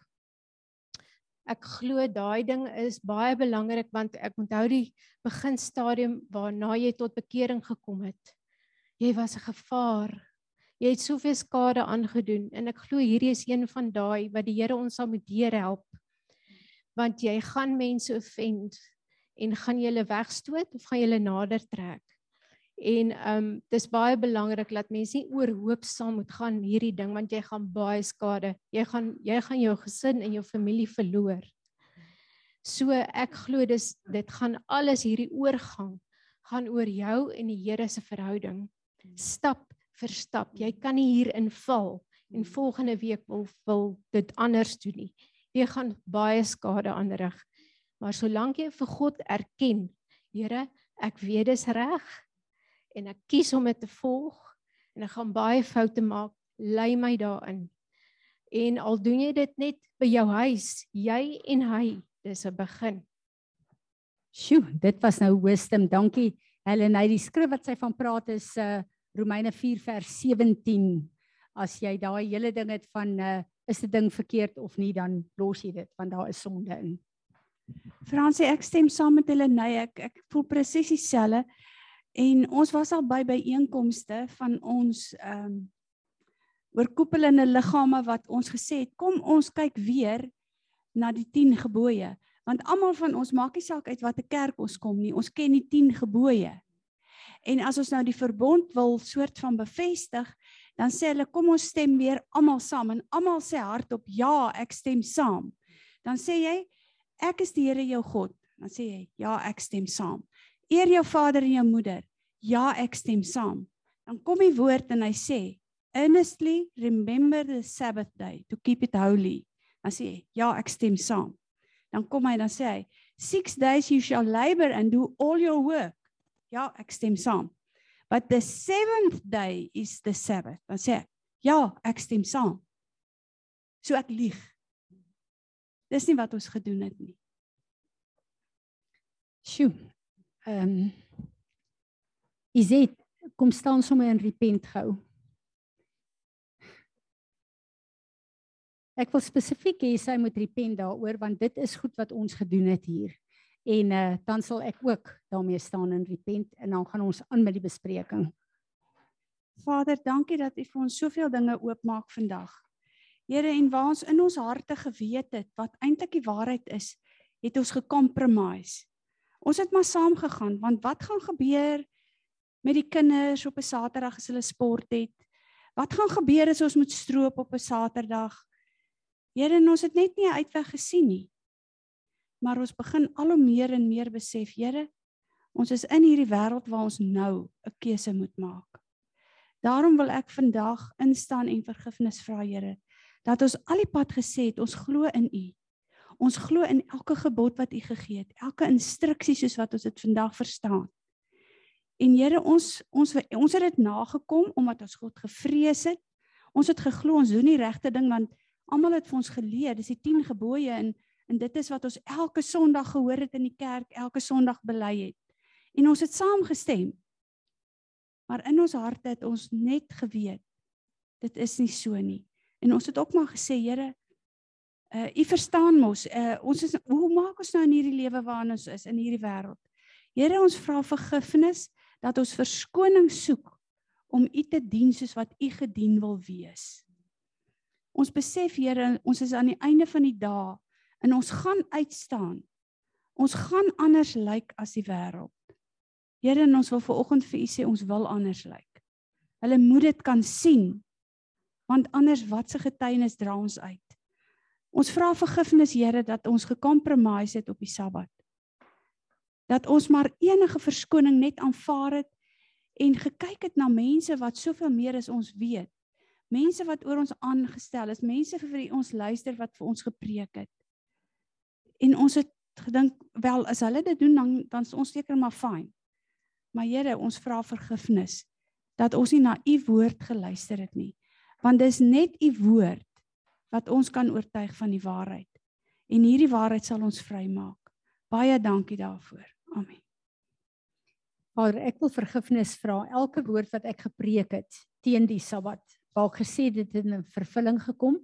Ek glo daai ding is baie belangrik want ek onthou die beginstadium waarna jy tot bekering gekom het. Jy was 'n gevaar. Jy het soveel skade aangedoen en ek glo hierdie is een van daai wat die Here ons sal moet help want jy gaan mense offend en gaan jy hulle wegstoot of gaan jy hulle nader trek. En ehm um, dis baie belangrik dat mense nie oorhoop saam moet gaan hierdie ding want jy gaan baie skade. Jy gaan jy gaan jou gesin en jou familie verloor. So ek glo dis dit gaan alles hierdie oorgang gaan oor jou en die Here se verhouding. Stap vir stap. Jy kan nie hier inval en volgende week wil wil dit anders doen nie jy gaan baie skade aanrig. Maar solank jy vir God erken, Here, ek weet dis reg en ek kies om dit te volg en ek gaan baie foute maak, lei my daarin. En al doen jy dit net by jou huis, jy en hy, dis 'n begin. Sjoe, dit was nou wisdom. Dankie. Helen, hy die skrif wat sy van praat is uh Romeine 4 vers 17. As jy daai hele ding het van uh is 'n ding verkeerd of nie dan los jy dit want daar is sonde in. Fransie, ek stem saam met hulle nee, ek ek voel presies dieselfde. En ons was al by byeenkomste van ons ehm um, oorkoepelende liggame wat ons gesê het, kom ons kyk weer na die 10 gebooie, want almal van ons maak nie saak uit watter kerk ons kom nie, ons ken die 10 gebooie. En as ons nou die verbond wil soort van bevestig, dan sê hulle kom ons stem weer almal saam en almal sê hardop ja, ek stem saam. Dan sê jy ek is die Here jou God. Dan sê jy ja, ek stem saam. Eer jou vader en jou moeder. Ja, ek stem saam. Dan kom die woord en hy sê earnestly remember the sabbath day to keep it holy. Dan sê jy ja, ek stem saam. Dan kom hy dan sê hy six days you shall labor and do all your work. Ja, ek stem saam. But the seventh day is the Sabbath. Dan sê ek, ja, ek stem saam. So ek lieg. Dis nie wat ons gedoen het nie. Sjoe. Ehm um, Is dit kom staan sommer in repent gou. Ek wil spesifiek hê sy moet repent daaroor want dit is goed wat ons gedoen het hier en uh, dan sal ek ook daarmee staan in repent en dan gaan ons aan met die bespreking. Vader, dankie dat U vir ons soveel dinge oopmaak vandag. Here en waar ons in ons harte geweet het wat eintlik die waarheid is, het ons gekompromise. Ons het maar saamgegaan want wat gaan gebeur met die kinders op 'n Saterdag as hulle sport het? Wat gaan gebeur as ons moet stroop op 'n Saterdag? Here, en ons het net nie 'n uitweg gesien nie. Maar ons begin al hoe meer en meer besef, Here, ons is in hierdie wêreld waar ons nou 'n keuse moet maak. Daarom wil ek vandag instaan en vergifnis vra, Here, dat ons al die pad gesê het, ons glo in U. Ons glo in elke gebod wat U gegee het, elke instruksie soos wat ons dit vandag verstaan. En Here, ons ons ons het dit nagekom omdat ons God gevrees het. Ons het geglo ons doen die regte ding want almal het vir ons geleer, dis die 10 gebooie en en dit is wat ons elke Sondag gehoor het in die kerk, elke Sondag bely het. En ons het saamgestem. Maar in ons harte het ons net geweet dit is nie so nie. En ons het ook maar gesê, Here, uh u verstaan mos, uh ons is hoe maak ons nou in hierdie lewe waarin ons is in hierdie wêreld? Here, ons vra vergifnis dat ons verskoning soek om u te dien soos wat u gedien wil wees. Ons besef Here, ons is aan die einde van die dae en ons gaan uitstaan. Ons gaan anders lyk as die wêreld. Here, en ons wil vanoggend vir u sê ons wil anders lyk. Hulle moet dit kan sien. Want anders wat se getuienis dra ons uit? Ons vra vergifnis Here dat ons gekompromise het op die Sabbat. Dat ons maar enige verskoning net aanvaar het en gekyk het na mense wat soveel meer as ons weet. Mense wat oor ons aangestel is, mense vir wie ons luister wat vir ons gepreek het. En ons het gedink wel as hulle dit doen dan dan is ons seker maar fyn. Maar Here, ons vra vergifnis dat ons nie na u woord geluister het nie. Want dis net u woord wat ons kan oortuig van die waarheid. En hierdie waarheid sal ons vrymaak. Baie dankie daarvoor. Amen. Vader, ek wil vergifnis vra elke woord wat ek gepreek het teen die Sabbat, waar ek gesê dit het in vervulling gekom,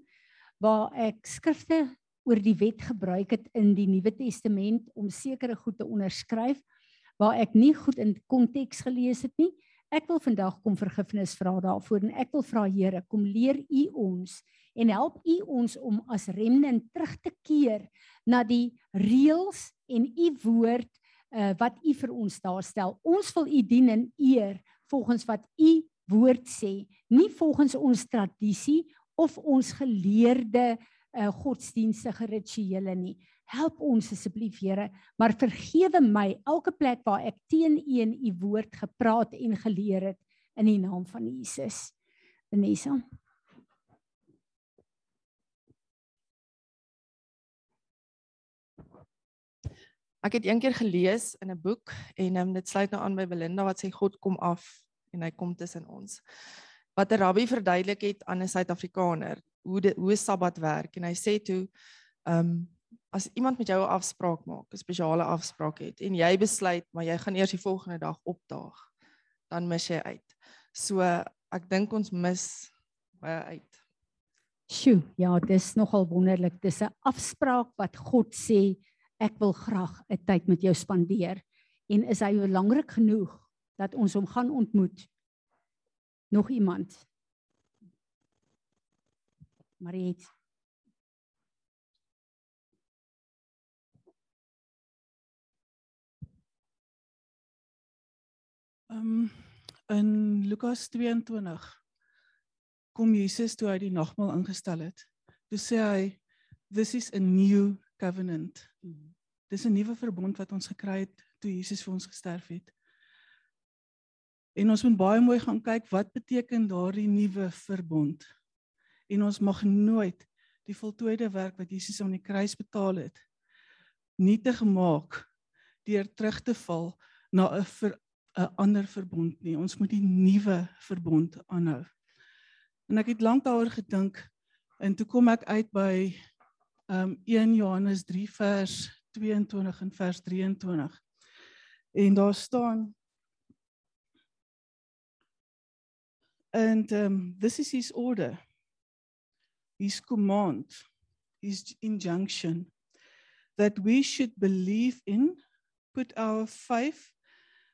waar ek skrifte oor die wet gebruik het in die Nuwe Testament om sekere goed te onderskryf waar ek nie goed in konteks gelees het nie. Ek wil vandag kom vergifnis vra daarvoor en ek wil vra Here, kom leer U ons en help U ons om as remnant terug te keer na die reëls en U woord uh, wat U vir ons daar stel. Ons wil U dien en eer volgens wat U woord sê, nie volgens ons tradisie of ons geleerde uh, godsdienstige rituele nie. Help ons asseblief Here, maar vergewe my elke plek waar ek teen U en U woord gepraat en geleer het in die naam van Jesus. Vanessa. Ek het eendag gelees in 'n boek en um, dit sluit nou aan by Belinda wat sê God kom af en hy kom tussen ons. Wat 'n rabbi verduidelik het aan 'n Suid-Afrikaner hoe die, hoe Sabbat werk en hy sê toe ehm um, as iemand met jou 'n afspraak maak, 'n spesiale afspraak het en jy besluit maar jy gaan eers die volgende dag opdaag, dan mis jy uit. So ek dink ons mis baie uit. Sjoe, ja, dis nogal wonderlik. Dis 'n afspraak wat God sê ek wil graag 'n tyd met jou spandeer en is hy belangrik genoeg dat ons hom gaan ontmoet nog iemand Mariet Um in Lukas 22 kom Jesus toe hy die nagmaal ingestel het. Toe sê hy this is a new covenant. Mm. Dis 'n nuwe verbond wat ons gekry het toe Jesus vir ons gesterf het. En ons moet baie mooi gaan kyk wat beteken daardie nuwe verbond. En ons mag nooit die voltooide werk wat Jesus aan die kruis betaal het nietig maak deur terug te val na 'n 'n ander verbond nie. Ons moet die nuwe verbond aanhou. En ek het lank daaroor gedink en toe kom ek uit by um 1 Johannes 3 vers 22 en vers 23. En daar staan and um this is his order. His command, his injunction that we should believe in, put our faith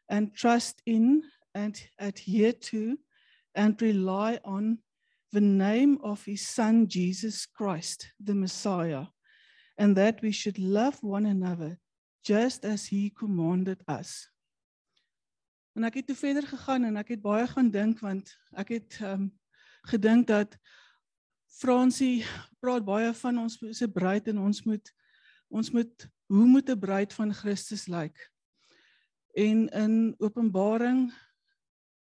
and trust in and adhere to and rely on the name of his son Jesus Christ, the Messiah, and that we should love one another just as he commanded us. En ek het toe verder gegaan en ek het baie gaan dink want ek het um, gedink dat Fransie praat baie van ons se bruid en ons moet ons moet hoe moet 'n bruid van Christus lyk? En in Openbaring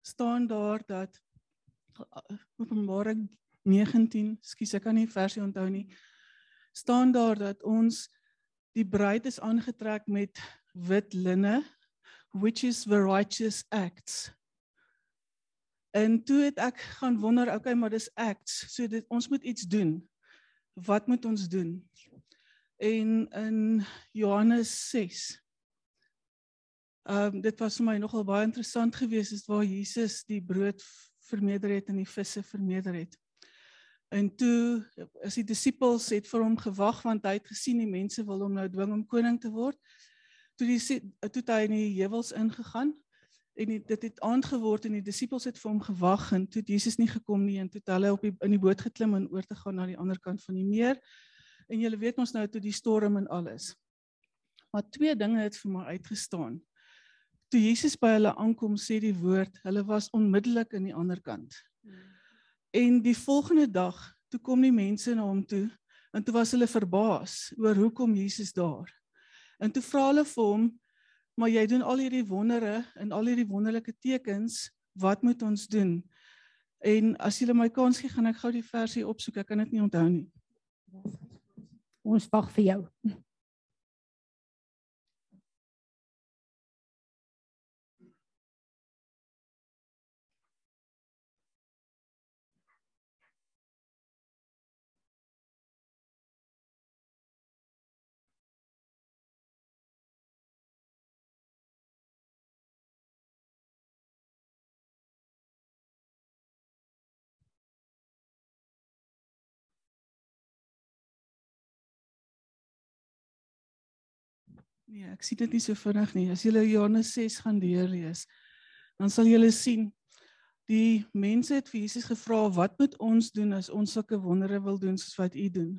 staan daar dat Openbaring 19, skus ek kan nie versie onthou nie. staan daar dat ons die bruid is aangetrek met wit linne which is the righteous acts. En toe het ek gaan wonder, okay, maar dis acts. So dit ons moet iets doen. Wat moet ons doen? En in Johannes 6 Ehm um, dit was vir my nogal baie interessant geweest is waar Jesus die brood vermeerder het en die visse vermeerder het. En toe is die disippels het vir hom gewag want hy het gesien die mense wil hom nou dwing om koning te word. Toe die toe hy in die heuwels ingegaan en die, dit het aand geword en die disippels het vir hom gewag en toe Jesus nie gekom nie en toe hulle op die in die boot geklim en oor te gaan na die ander kant van die meer. En julle weet ons nou toe die storm en alles. Maar twee dinge het vir my uitgestaan. Toe Jesus by hulle aankom, sê die woord, hulle was onmiddellik aan die ander kant. En die volgende dag, toe kom die mense na hom toe en toe was hulle verbaas oor hoekom Jesus daar. En toe vra hulle vir hom, maar jy doen al hierdie wondere en al hierdie wonderlike tekens, wat moet ons doen? En as julle my kans gee, gaan ek gou die versie opsoek. Ek kan dit nie onthou nie. Ons wag vir jou. Nee, ek sien dit nie so vinnig nie. As jy Johannes 6 gaan deurlees, dan sal jy sien die mense het vir Jesus gevra wat moet ons doen as ons sulke wondere wil doen soos wat u doen.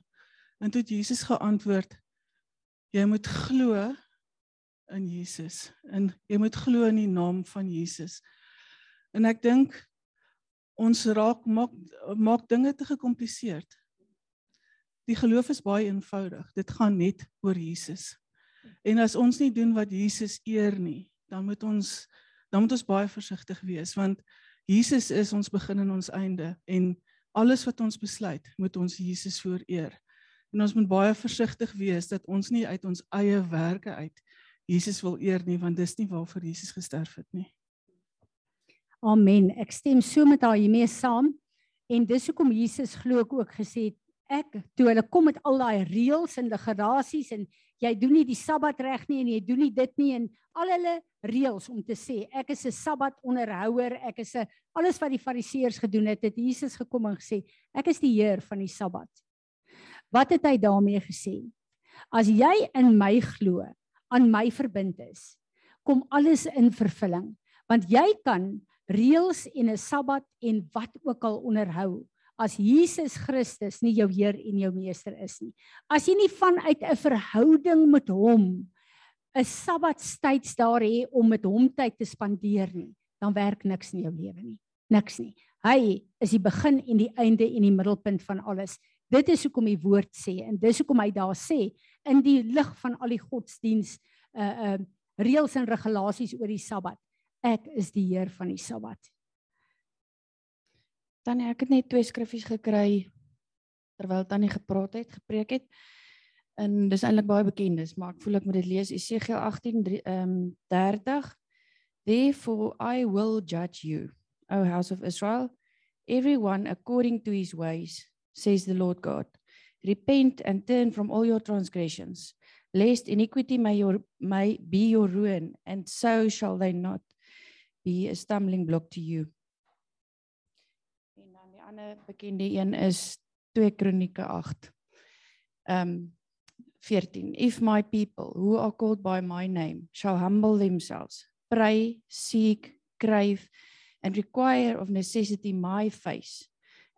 En toe het Jesus geantwoord: Jy moet glo in Jesus en jy moet glo in die naam van Jesus. En ek dink ons raak maak maak dinge te gekompliseerd. Die geloof is baie eenvoudig. Dit gaan net oor Jesus. En as ons nie doen wat Jesus eer nie, dan moet ons dan moet ons baie versigtig wees want Jesus is ons begin en ons einde en alles wat ons besluit, moet ons Jesus vooreer. En ons moet baie versigtig wees dat ons nie uit ons eie werke uit Jesus wil eer nie want dis nie waarvoor Jesus gesterf het nie. Amen. Ek stem so met haar hiermee saam. En dis hoekom Jesus glo ek ook gesê het ek toe hulle kom met al daai reëls en regulasies en jy doen nie die Sabbat reg nie en jy doen nie dit nie en al hulle reëls om te sê ek is 'n Sabbat onderhouer, ek is 'n alles wat die Fariseërs gedoen het, het Jesus gekom en gesê ek is die Heer van die Sabbat. Wat het hy daarmee gesê? As jy in my glo, aan my verbind is, kom alles in vervulling, want jy kan reëls en 'n Sabbat en wat ook al onderhou as Jesus Christus nie jou Heer en jou meester is nie. As jy nie vanuit 'n verhouding met hom 'n Sabbatstyds daar hê om met hom tyd te spandeer nie, dan werk niks in jou lewe nie. Niks nie. Hy is die begin en die einde en die middelpunt van alles. Dit is hoekom die woord sê en dis hoekom hy daar sê in die lig van al die godsdiens uh uh reëls en regulasies oor die Sabbat. Ek is die Heer van die Sabbat. Tannie, ek het net twee skriffies gekry terwyl Tannie gepraat het, gepreek het. En dis eintlik baie bekendes, maar ek voel ek moet dit lees. Esegiel 18 ehm um, 30 Therefore I will judge you, O house of Israel, everyone according to his ways, says the Lord God. Repent and turn from all your transgressions, lest iniquity may your may be your ruin, and so shall they not be a stumbling block to you bekende een is 2 Kronieke 8. Um 14 If my people who are called by my name shall humble themselves, pray, seek, crave and require of necessity my face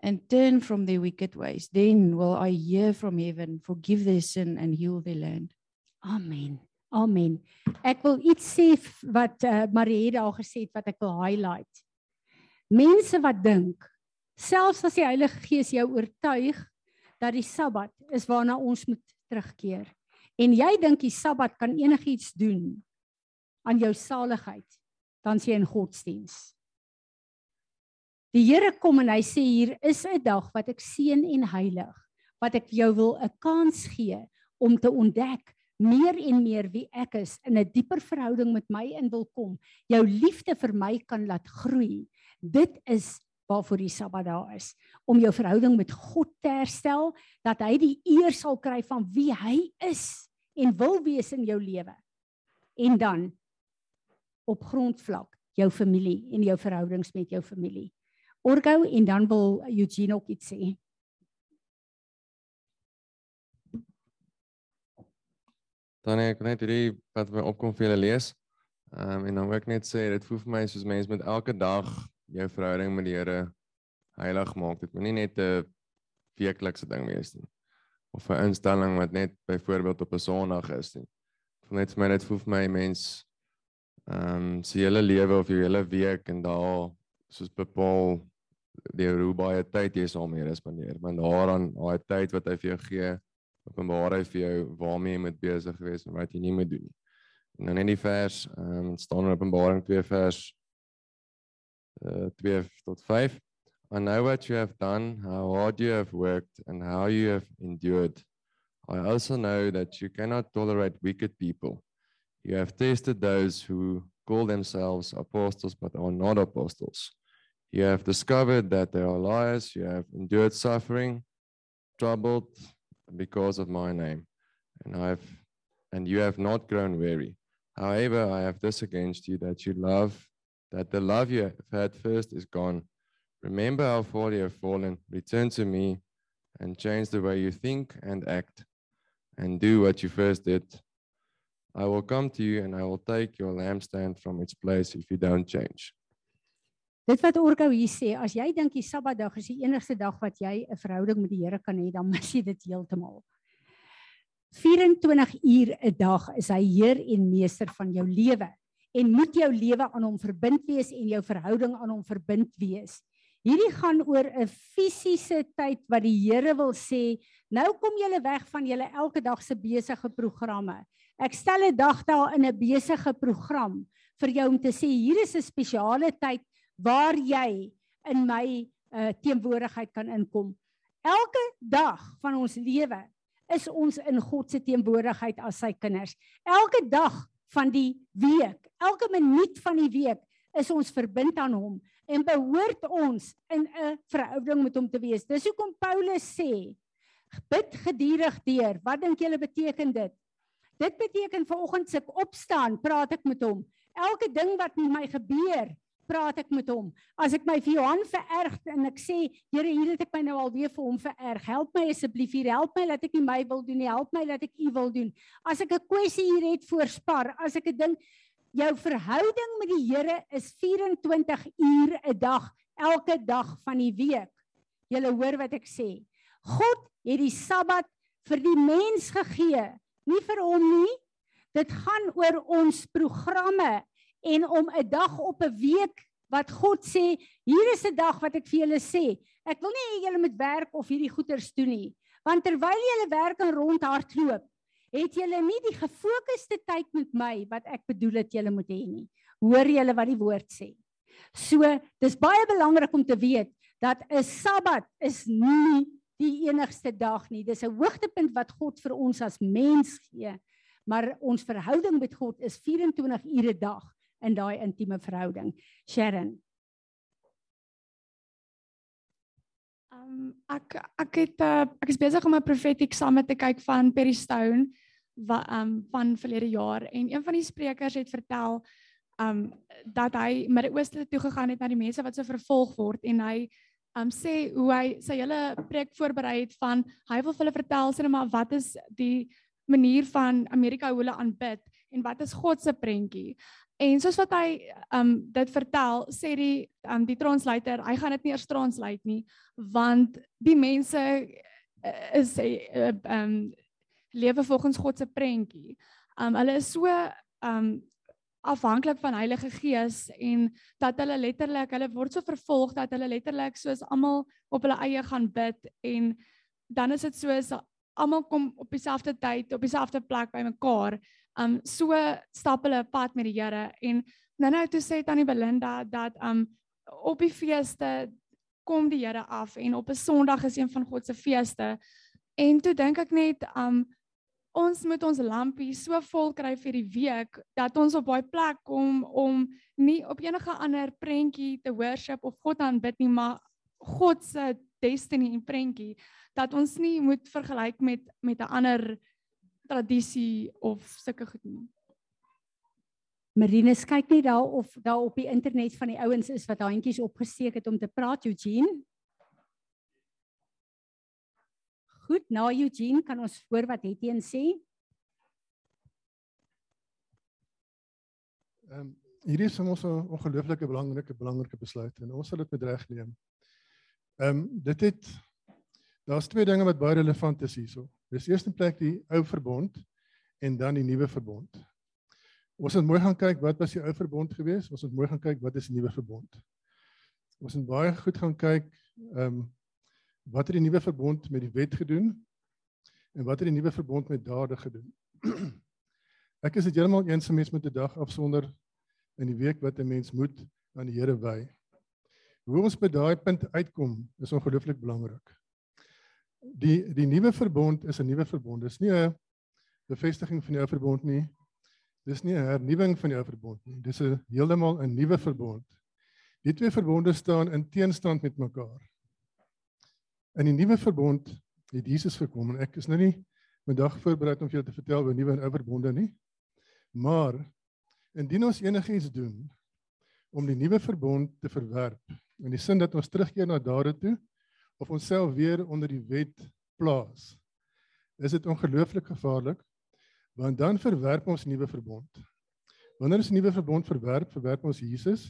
and turn from their wicked ways. Then will I hear from heaven, forgive their sin and heal their land. Amen. Amen. Ek wil iets sê wat uh, Marie daar gesê het wat ek wil highlight. Mense wat dink selfs as die Heilige Gees jou oortuig dat die Sabbat is waarna ons moet terugkeer en jy dink die Sabbat kan enigiets doen aan jou saligheid, dan sê jy in godsdiens. Die Here kom en hy sê hier is 'n dag wat ek seën en heilig, wat ek jou wil 'n kans gee om te ontdek meer en meer wie ek is in 'n dieper verhouding met my in wil kom. Jou liefde vir my kan laat groei. Dit is waarvoor die Sabbat daar is om jou verhouding met God te herstel dat hy die eer sal kry van wie hy is en wil wees in jou lewe. En dan op grondvlak jou familie en jou verhoudings met jou familie. Orgo en dan wil Eugene ook iets sê. Dan ek net hierdie wat my opkom vir julle lees. Ehm um, en dan wil ek net sê dit voel vir my soos mense met elke dag jou verhouding met die Here heilig maak. Dit moet nie net 'n weeklikse ding wees nie. Of 'n instelling wat net byvoorbeeld op 'n Sondag is nie. Dit voel net vir my dit voel vir my mens ehm um, se hele lewe of jou hele week en daar soos bepaal deur hoe baie tyd jy saam Here spandeer. Want daaraan daai tyd wat hy vir jou gee openbaar hy vir jou waarmee jy moet besig wees en wat jy nie moet doen nie. En dan in die vers, ehm um, staan in Openbaring 2 vers uh, 2 tot 5. I know what you have done, how hard you have worked and how you have endured. I also know that you cannot tolerate wicked people. You have tested those who call themselves apostles but are not apostles. You have discovered that they are liars. You have endured suffering, troubled because of my name, and I've and you have not grown weary. However, I have this against you that you love that the love you have had first is gone. Remember how far you have fallen. Return to me and change the way you think and act and do what you first did. I will come to you and I will take your lampstand from its place if you don't change. Dit wat Orko hier sê, as jy dink die Sabbatdag is die enigste dag wat jy 'n verhouding met die Here kan hê, dan mis jy dit heeltemal. 24 uur 'n dag is hy Heer en Meester van jou lewe en moet jou lewe aan hom verbind wees en jou verhouding aan hom verbind wees. Hierdie gaan oor 'n fisiese tyd wat die Here wil sê, nou kom julle weg van julle elke dag se besige programme. Ek stel 'n dag daar in 'n besige program vir jou om te sê hier is 'n spesiale tyd waar jy in my uh, teenwoordigheid kan inkom. Elke dag van ons lewe is ons in God se teenwoordigheid as sy kinders. Elke dag van die week, elke minuut van die week is ons verbind aan hom en behoort ons in 'n verhouding met hom te wees. Dis hoekom Paulus sê, bid gedurig deur. Wat dink julle beteken dit? Dit beteken vanoggend se opstaan, praat ek met hom. Elke ding wat met my gebeur, praat ek met hom. As ek my vir Johan vererg en ek sê, Here, hier het ek my nou al weer vir hom vererg. Help my asseblief hier. Help my dat ek nie my wil doen nie. Help my dat ek u wil doen. As ek 'n kwessie hier het voorspar, as ek 'n ding jou verhouding met die Here is 24 uur 'n dag, elke dag van die week. Julle hoor wat ek sê. God het die Sabbat vir die mens gegee, nie vir hom nie. Dit gaan oor ons programme en om 'n dag op 'n week wat God sê, hier is 'n dag wat ek vir julle sê. Ek wil nie hê julle moet werk of hierdie goeders doen nie, want terwyl julle werk en rondhardloop, het julle nie die gefokusde tyd met my wat ek bedoel het julle moet hê nie. Hoor julle wat die woord sê? So, dis baie belangrik om te weet dat 'n Sabbat is nie die enigste dag nie. Dis 'n hoogtepunt wat God vir ons as mens gee. Maar ons verhouding met God is 24 ure 'n dag in daai intieme verhouding. Sharon. Um ek ek het uh, ek is besig om 'n prophetic summit te kyk van Perry Stone wat um van verlede jaar en een van die sprekers het vertel um dat hy Midde-Ooste toe gegaan het na die mense wat so vervolg word en hy um sê hoe hy sy hele preek voorberei het van hy wil vir hulle vertel sê net maar wat is die manier van Amerika hoe hulle aanbid en wat is God se prentjie. En soos wat hy um dit vertel, sê die um die translator, hy gaan dit nie eers translate nie, want die mense uh, is uh, um lewe volgens God se prentjie. Um hulle is so um afhanklik van Heilige Gees en dat hulle letterlik, hulle word so vervolg dat hulle letterlik soos almal op hulle eie gaan bid en dan is dit soos almal kom op dieselfde tyd op dieselfde plek bymekaar. Um so stap hulle 'n pad met die Here en nou nou toe sê tannie Belinda dat um op die feeste kom die Here af en op 'n Sondag is een van God se feeste. En toe dink ek net um ons moet ons lampie so vol kry vir die week dat ons op daai plek kom om nie op enige ander prentjie te worship of God aanbid nie, maar God se destiny en prentjie dat ons nie moet vergelyk met met 'n ander tradisie of sulke goed nie. Marine kyk net daar of daar op die internet van die ouens is wat handjies opgesteek het om te praat Eugene. Goed, nou Eugene, kan ons hoor wat het jy en sê? Ehm um, hierdie is ons 'n ongelooflike belangrike belangrike besluit en ons sal dit met reg neem. Ehm um, dit het Daar's twee dinge wat baie relevant is hierso. Dis eerste plek die ou verbond en dan die nuwe verbond. Ons moet mooi gaan kyk wat was die ou verbond gewees? Ons moet mooi gaan kyk wat is die nuwe verbond. Ons moet baie goed gaan kyk ehm um, wat het die nuwe verbond met die wet gedoen en wat het die nuwe verbond met dade gedoen. Ek is dit heeltemal eens met met 'n dag afsonder in die week wat 'n mens moet aan die Here wy. Hoe ons by daai punt uitkom is ongelooflik belangrik die die nuwe verbond is 'n nuwe verbond. Dis nie 'n bevestiging van die ou verbond nie. Dis nie 'n hernuwing van die ou verbond nie. Dis 'n heeltemal 'n nuwe verbond. Die twee verbonde staan in teenstand met mekaar. In die nuwe verbond het Jesus gekom en ek is nou nie vandag voorberei om vir julle te vertel oor nuwe en ou verbonde nie. Maar indien ons enigiets doen om die nuwe verbond te verwerp in die sin dat ons terugkeer na dade toe of onsself weer onder die wet plaas, is dit ongelooflik gevaarlik want dan verwerp ons nuwe verbond. Wanneer ons nuwe verbond verwerp, verwerp ons Jesus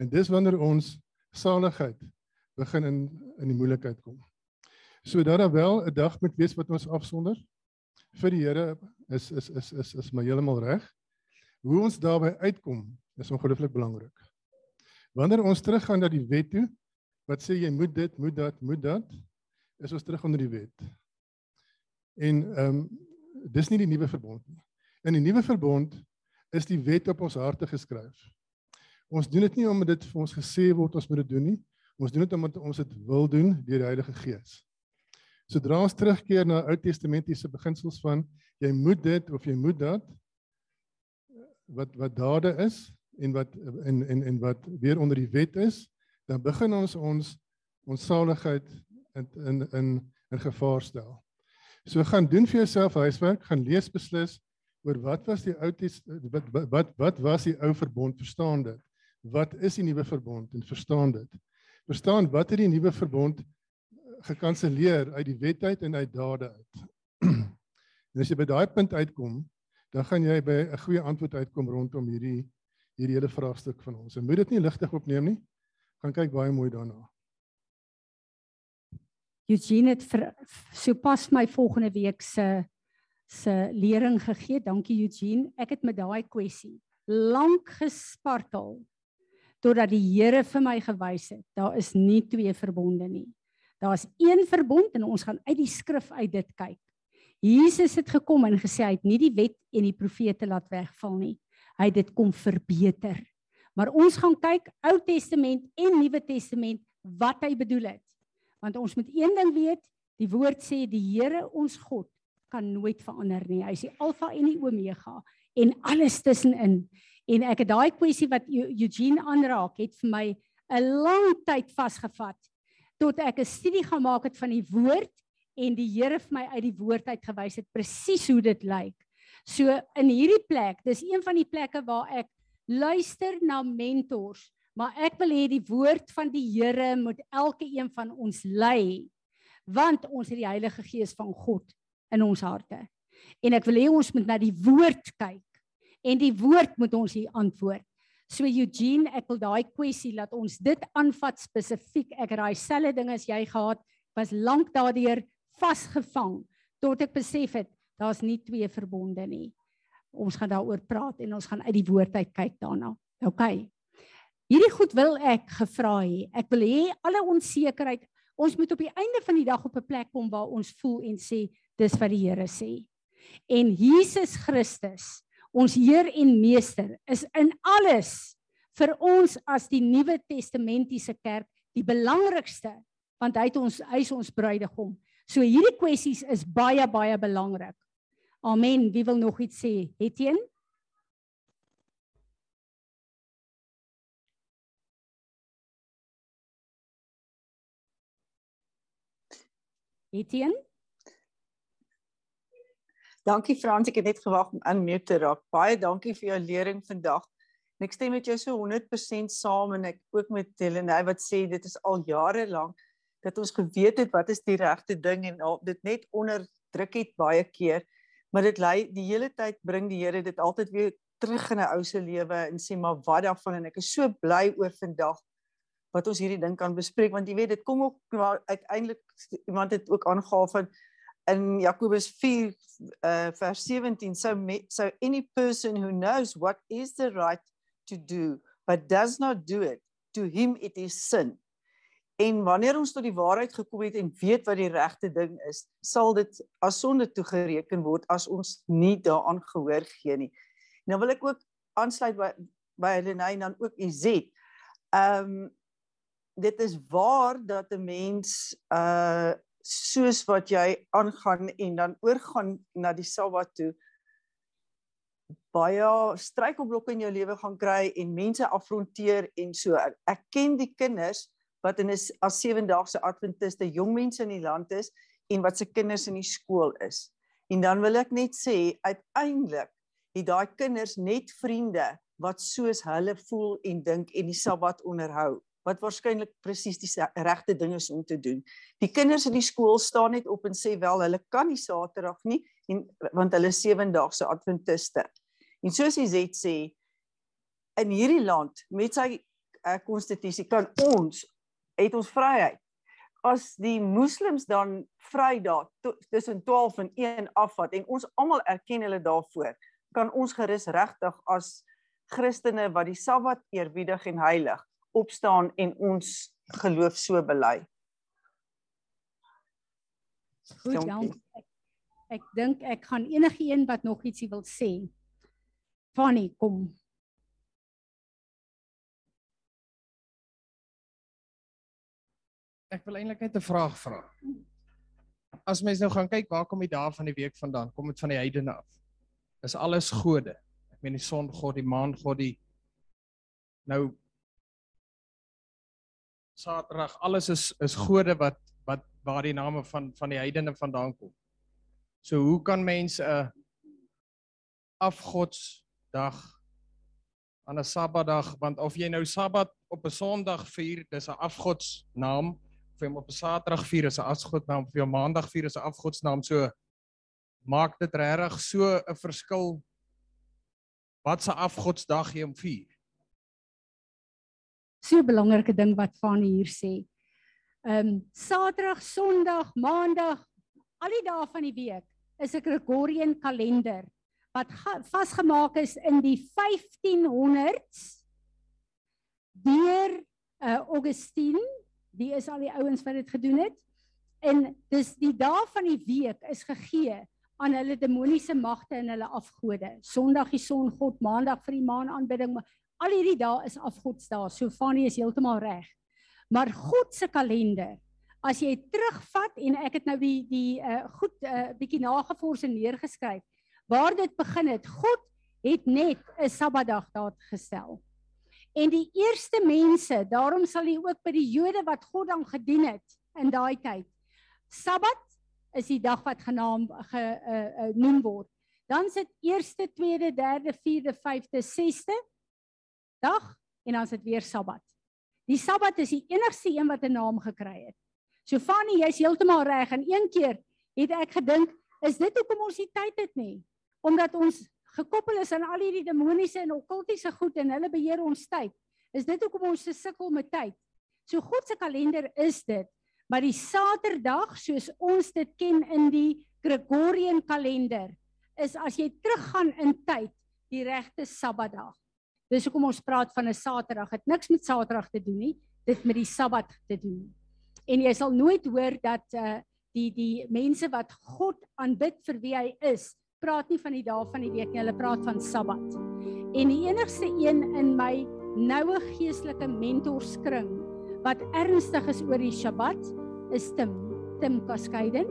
en dis wanneer ons saligheid begin in in die moeilikheid kom. So dat daar wel 'n dag moet wees wat ons afsonder vir die Here is is is is is maar heeltemal reg. Hoe ons daarby uitkom is ongelooflik belangrik. Wanneer ons teruggaan na die wet toe, wat sê jy moet dit, moet dat, moet dat, is ons terug onder die wet. En ehm um, dis nie die nuwe verbond nie. In die nuwe verbond is die wet op ons harte geskryf. Ons doen dit nie omdat dit vir ons gesê word ons moet dit doen nie. Ons doen dit omdat ons dit wil doen deur die Heilige Gees. Sodra ons terugkeer na Ou Testamentiese beginsels van jy moet dit of jy moet dat wat wat dade is en wat en en en wat weer onder die wet is, dan begin ons ons ons saligheid in in in in gevaar stel. So gaan doen vir jouself huiswerk, gaan lees beslis oor wat was die ou wat, wat wat was die ou verbond verstaan dit? Wat is die nuwe verbond en verstaan dit? Verstaan wat het die nuwe verbond gekanselleer uit die wet uit en uit dade uit? en as jy by daai punt uitkom, dan gaan jy by 'n goeie antwoord uitkom rondom hierdie hierdie hele vraagstuk van ons. En moet dit nie ligtig opneem nie gaan kyk baie mooi daarna. Eugene het vir sopas my volgende week se se lering gegee. Dankie Eugene. Ek het met daai kwessie lank gespartel totdat die Here vir my gewys het daar is nie twee verbonde nie. Daar's een verbond en ons gaan uit die skrif uit dit kyk. Jesus het gekom en gesê hy het nie die wet en die profete laat wegval nie. Hy het dit kom verbeter. Maar ons gaan kyk Ou Testament en Nuwe Testament wat hy bedoel het. Want ons moet een ding weet, die woord sê die Here ons God kan nooit verander nie. Hy is die Alfa en die Omega en alles tussenin. En ek het daai kwessie wat Eugene aanraak het vir my 'n lang tyd vasgevat tot ek 'n studie gemaak het van die woord en die Here vir my uit die woord uit gewys het presies hoe dit lyk. So in hierdie plek, dis een van die plekke waar ek luister na mentors, maar ek wil hê die woord van die Here moet elke een van ons lei, want ons het die Heilige Gees van God in ons harte. En ek wil hê ons moet na die woord kyk. En die woord moet ons hier antwoord. So Eugene, ek wil daai kwessie laat ons dit aanvat spesifiek. Ek het daai selfde ding as jy gehad, was lank daardeur vasgevang tot ek besef het daar's nie twee verbonde nie. Ons gaan daaroor praat en ons gaan uit die woord uit kyk daarna. OK. Hierdie goed wil ek gevra hê. Ek wil hê alle onsekerheid, ons moet op die einde van die dag op 'n plek kom waar ons voel en sê dis wat die Here sê. En Jesus Christus, ons Heer en Meester, is in alles vir ons as die Nuwe Testamentiese kerk die belangrikste want hy het ons hy is ons bruidegom. So hierdie kwessies is baie baie belangrik. Amen. Wie wil nog iets sê? Etienne? Etienne? Dankie Frans, ek het net gewag om unmute te raak. Baie dankie vir jou lering vandag. Ek stem met jou so 100% saam en ek ook met Helene wat sê dit is al jare lank dat ons geweet het wat is die regte ding en al, dit net onderdruk het baie keer. Maar dit lei die hele tyd bring die Here dit altyd weer terug in 'n ou se lewe en sê maar wat daarvan? En ek is so bly oor vandag wat ons hierdie ding kan bespreek want jy weet dit kom ook uiteindelik iemand het ook aangehaal van in Jakobus 4 uh, vers 17 so so any person who knows what is the right to do but does not do it to him it is sin en wanneer ons tot die waarheid gekom het en weet wat die regte ding is sal dit as sonde toegereken word as ons nie daaraan gehoor gee nie. Nou wil ek ook aansluit by by Helene en dan ook Izet. Ehm um, dit is waar dat 'n mens uh soos wat jy aangaan en dan oorgaan na die Sabbat toe baie struikelblokke in jou lewe gaan kry en mense afronteer en so. Ek ken die kinders wat in 'n as sewendaagse adventiste jong mense in die land is en wat se kinders in die skool is en dan wil ek net sê uiteindelik het daai kinders net vriende wat soos hulle voel en dink en die Sabbat onderhou wat waarskynlik presies die regte ding is om te doen. Die kinders in die skool staan net op en sê wel hulle kan nie Saterdag nie en want hulle is sewendaagse adventiste. En soos hy sê sê in hierdie land met sy uh, konstitusie kan ons het ons vryheid. As die moslems dan Vrydag tussen 12 en 1 afvat en ons almal erken hulle daarvoor, kan ons gerus regtig as Christene wat die Sabbat eerbiedig en heilig opstaan en ons geloof so bely. Goed, dankie. Ek, ek dink ek gaan enige een wat nog ietsie wil sê. Fanny, kom. Ek wil eintlik net 'n vraag vra. As mens nou gaan kyk waar kom die dae van die week vandaan? Kom dit van die heidene af? Is alles gode. Ek meen die son god, die maan god, die nou Saterdag, alles is is gode wat wat waar die name van van die heidene vandaan kom. So hoe kan mense 'n afgodsdag aan 'n Sabbatdag, want of jy nou Sabbat op 'n Sondag vier, dis 'n afgodsnaam, jy hom op 'n Saterdag vier, is 'n afgodsnaam, jy hom Maandag vier, is 'n afgodsnaam. So maak dit regtig so 'n verskil wat se afgodsdag jy hom vier so 'n belangrike ding wat van hier sê. Ehm um, Saterdag, Sondag, Maandag, al die dae van die week is 'n Gregorian kalender wat vasgemaak is in die 1500s deur uh Augustine, die is al die ouens wat dit gedoen het. En dis die dae van die week is gegee aan hulle demoniese magte en hulle afgode. Sondag die songod, Maandag vir die maanaanbidding, al hierdie dae is afgodsdae. So Fanie is heeltemal reg. Maar God se kalender, as jy terugvat en ek het nou die die uh goed 'n uh, bietjie nagevors en neergeskryf waar dit begin het. God het net 'n Sabbatdag daar gestel. En die eerste mense, daarom sal jy ook by die Jode wat God dan gedien het in daai tyd. Sabbat is die dag wat genaam genoem uh, uh, word. Dan sit eerste, tweede, derde, vierde, vyfde, sesde dag en dan is dit weer Sabbat. Die Sabbat is die enigste een wat 'n naam gekry het. So Fanny, jy's heeltemal reg en een keer het ek gedink Is dit hoekom ons nie tyd het nie? Omdat ons gekoppel is aan al hierdie demoniese en okkultiese goed en hulle beheer ons tyd. Is dit hoekom ons se sukkel met tyd? So God se kalender is dit. Maar die Saterdag soos ons dit ken in die Gregorian kalender is as jy teruggaan in tyd die regte Sabbatdag. Dis hoekom ons praat van 'n Saterdag. Dit niks met Saterdag te doen nie, dit met die Sabbat te doen. En jy sal nooit hoor dat uh die die mense wat God aanbid vir wie hy is, praat nie van die dae van die week nie, hulle praat van Sabbat. En die enigste een in my noue geestelike mentorskring wat ernstig is oor die Sabbat is Tim, Tim Kaskaiden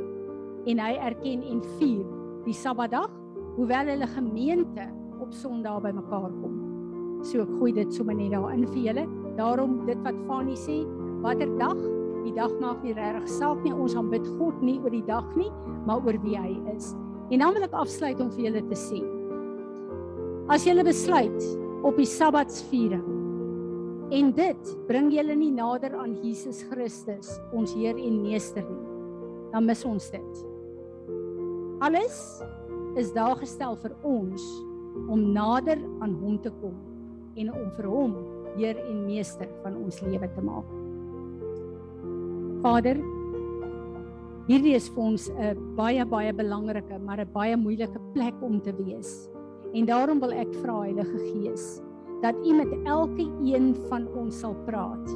en hy erken en vier die Sabbatdag hoewel hulle gemeente op Sondag bymekaar kom. So ek gooi dit sommer net daarin vir julle. Daarom dit wat Fani sê, watter dag, die dag maak nie regtig saak nie. Ons aanbid God nie oor die dag nie, maar oor wie hy is. En dan wil ek afsluit om vir julle te sê. As julle besluit op die Sabbatsviering en dit bring julle nie nader aan Jesus Christus, ons Heer en Meester nie, dan mis ons dit. Alles is daar gestel vir ons om nader aan hom te kom en om vir hom Heer en Meester van ons lewe te maak. Vader, hierdie is vir ons 'n baie baie belangrike, maar 'n baie moeilike plek om te wees. En daarom wil ek vra Heilige Gees dat U met elke een van ons sal praat.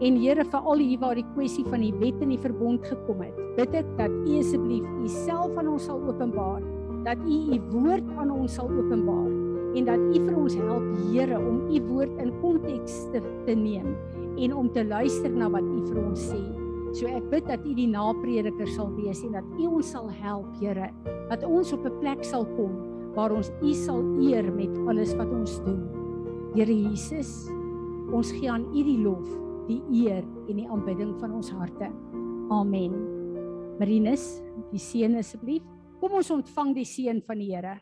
En Here, veral hier waar die kwessie van die wet en die verbond gekom het, bid ek dat U asseblief U self aan ons sal openbaar, dat U U woord aan ons sal openbaar en dat U vir ons help, Here, om U woord in konteks te, te neem en om te luister na wat U vir ons sê. So ek bid dat U die naprediker sal wees en dat U ons sal help, Here, dat ons op 'n plek sal kom waar ons U sal eer met alles wat ons doen. Here Jesus, ons gee aan U die lof, die eer en die aanbidding van ons harte. Amen. Marinus, die seën asseblief. Kom ons ontvang die seën van die Here.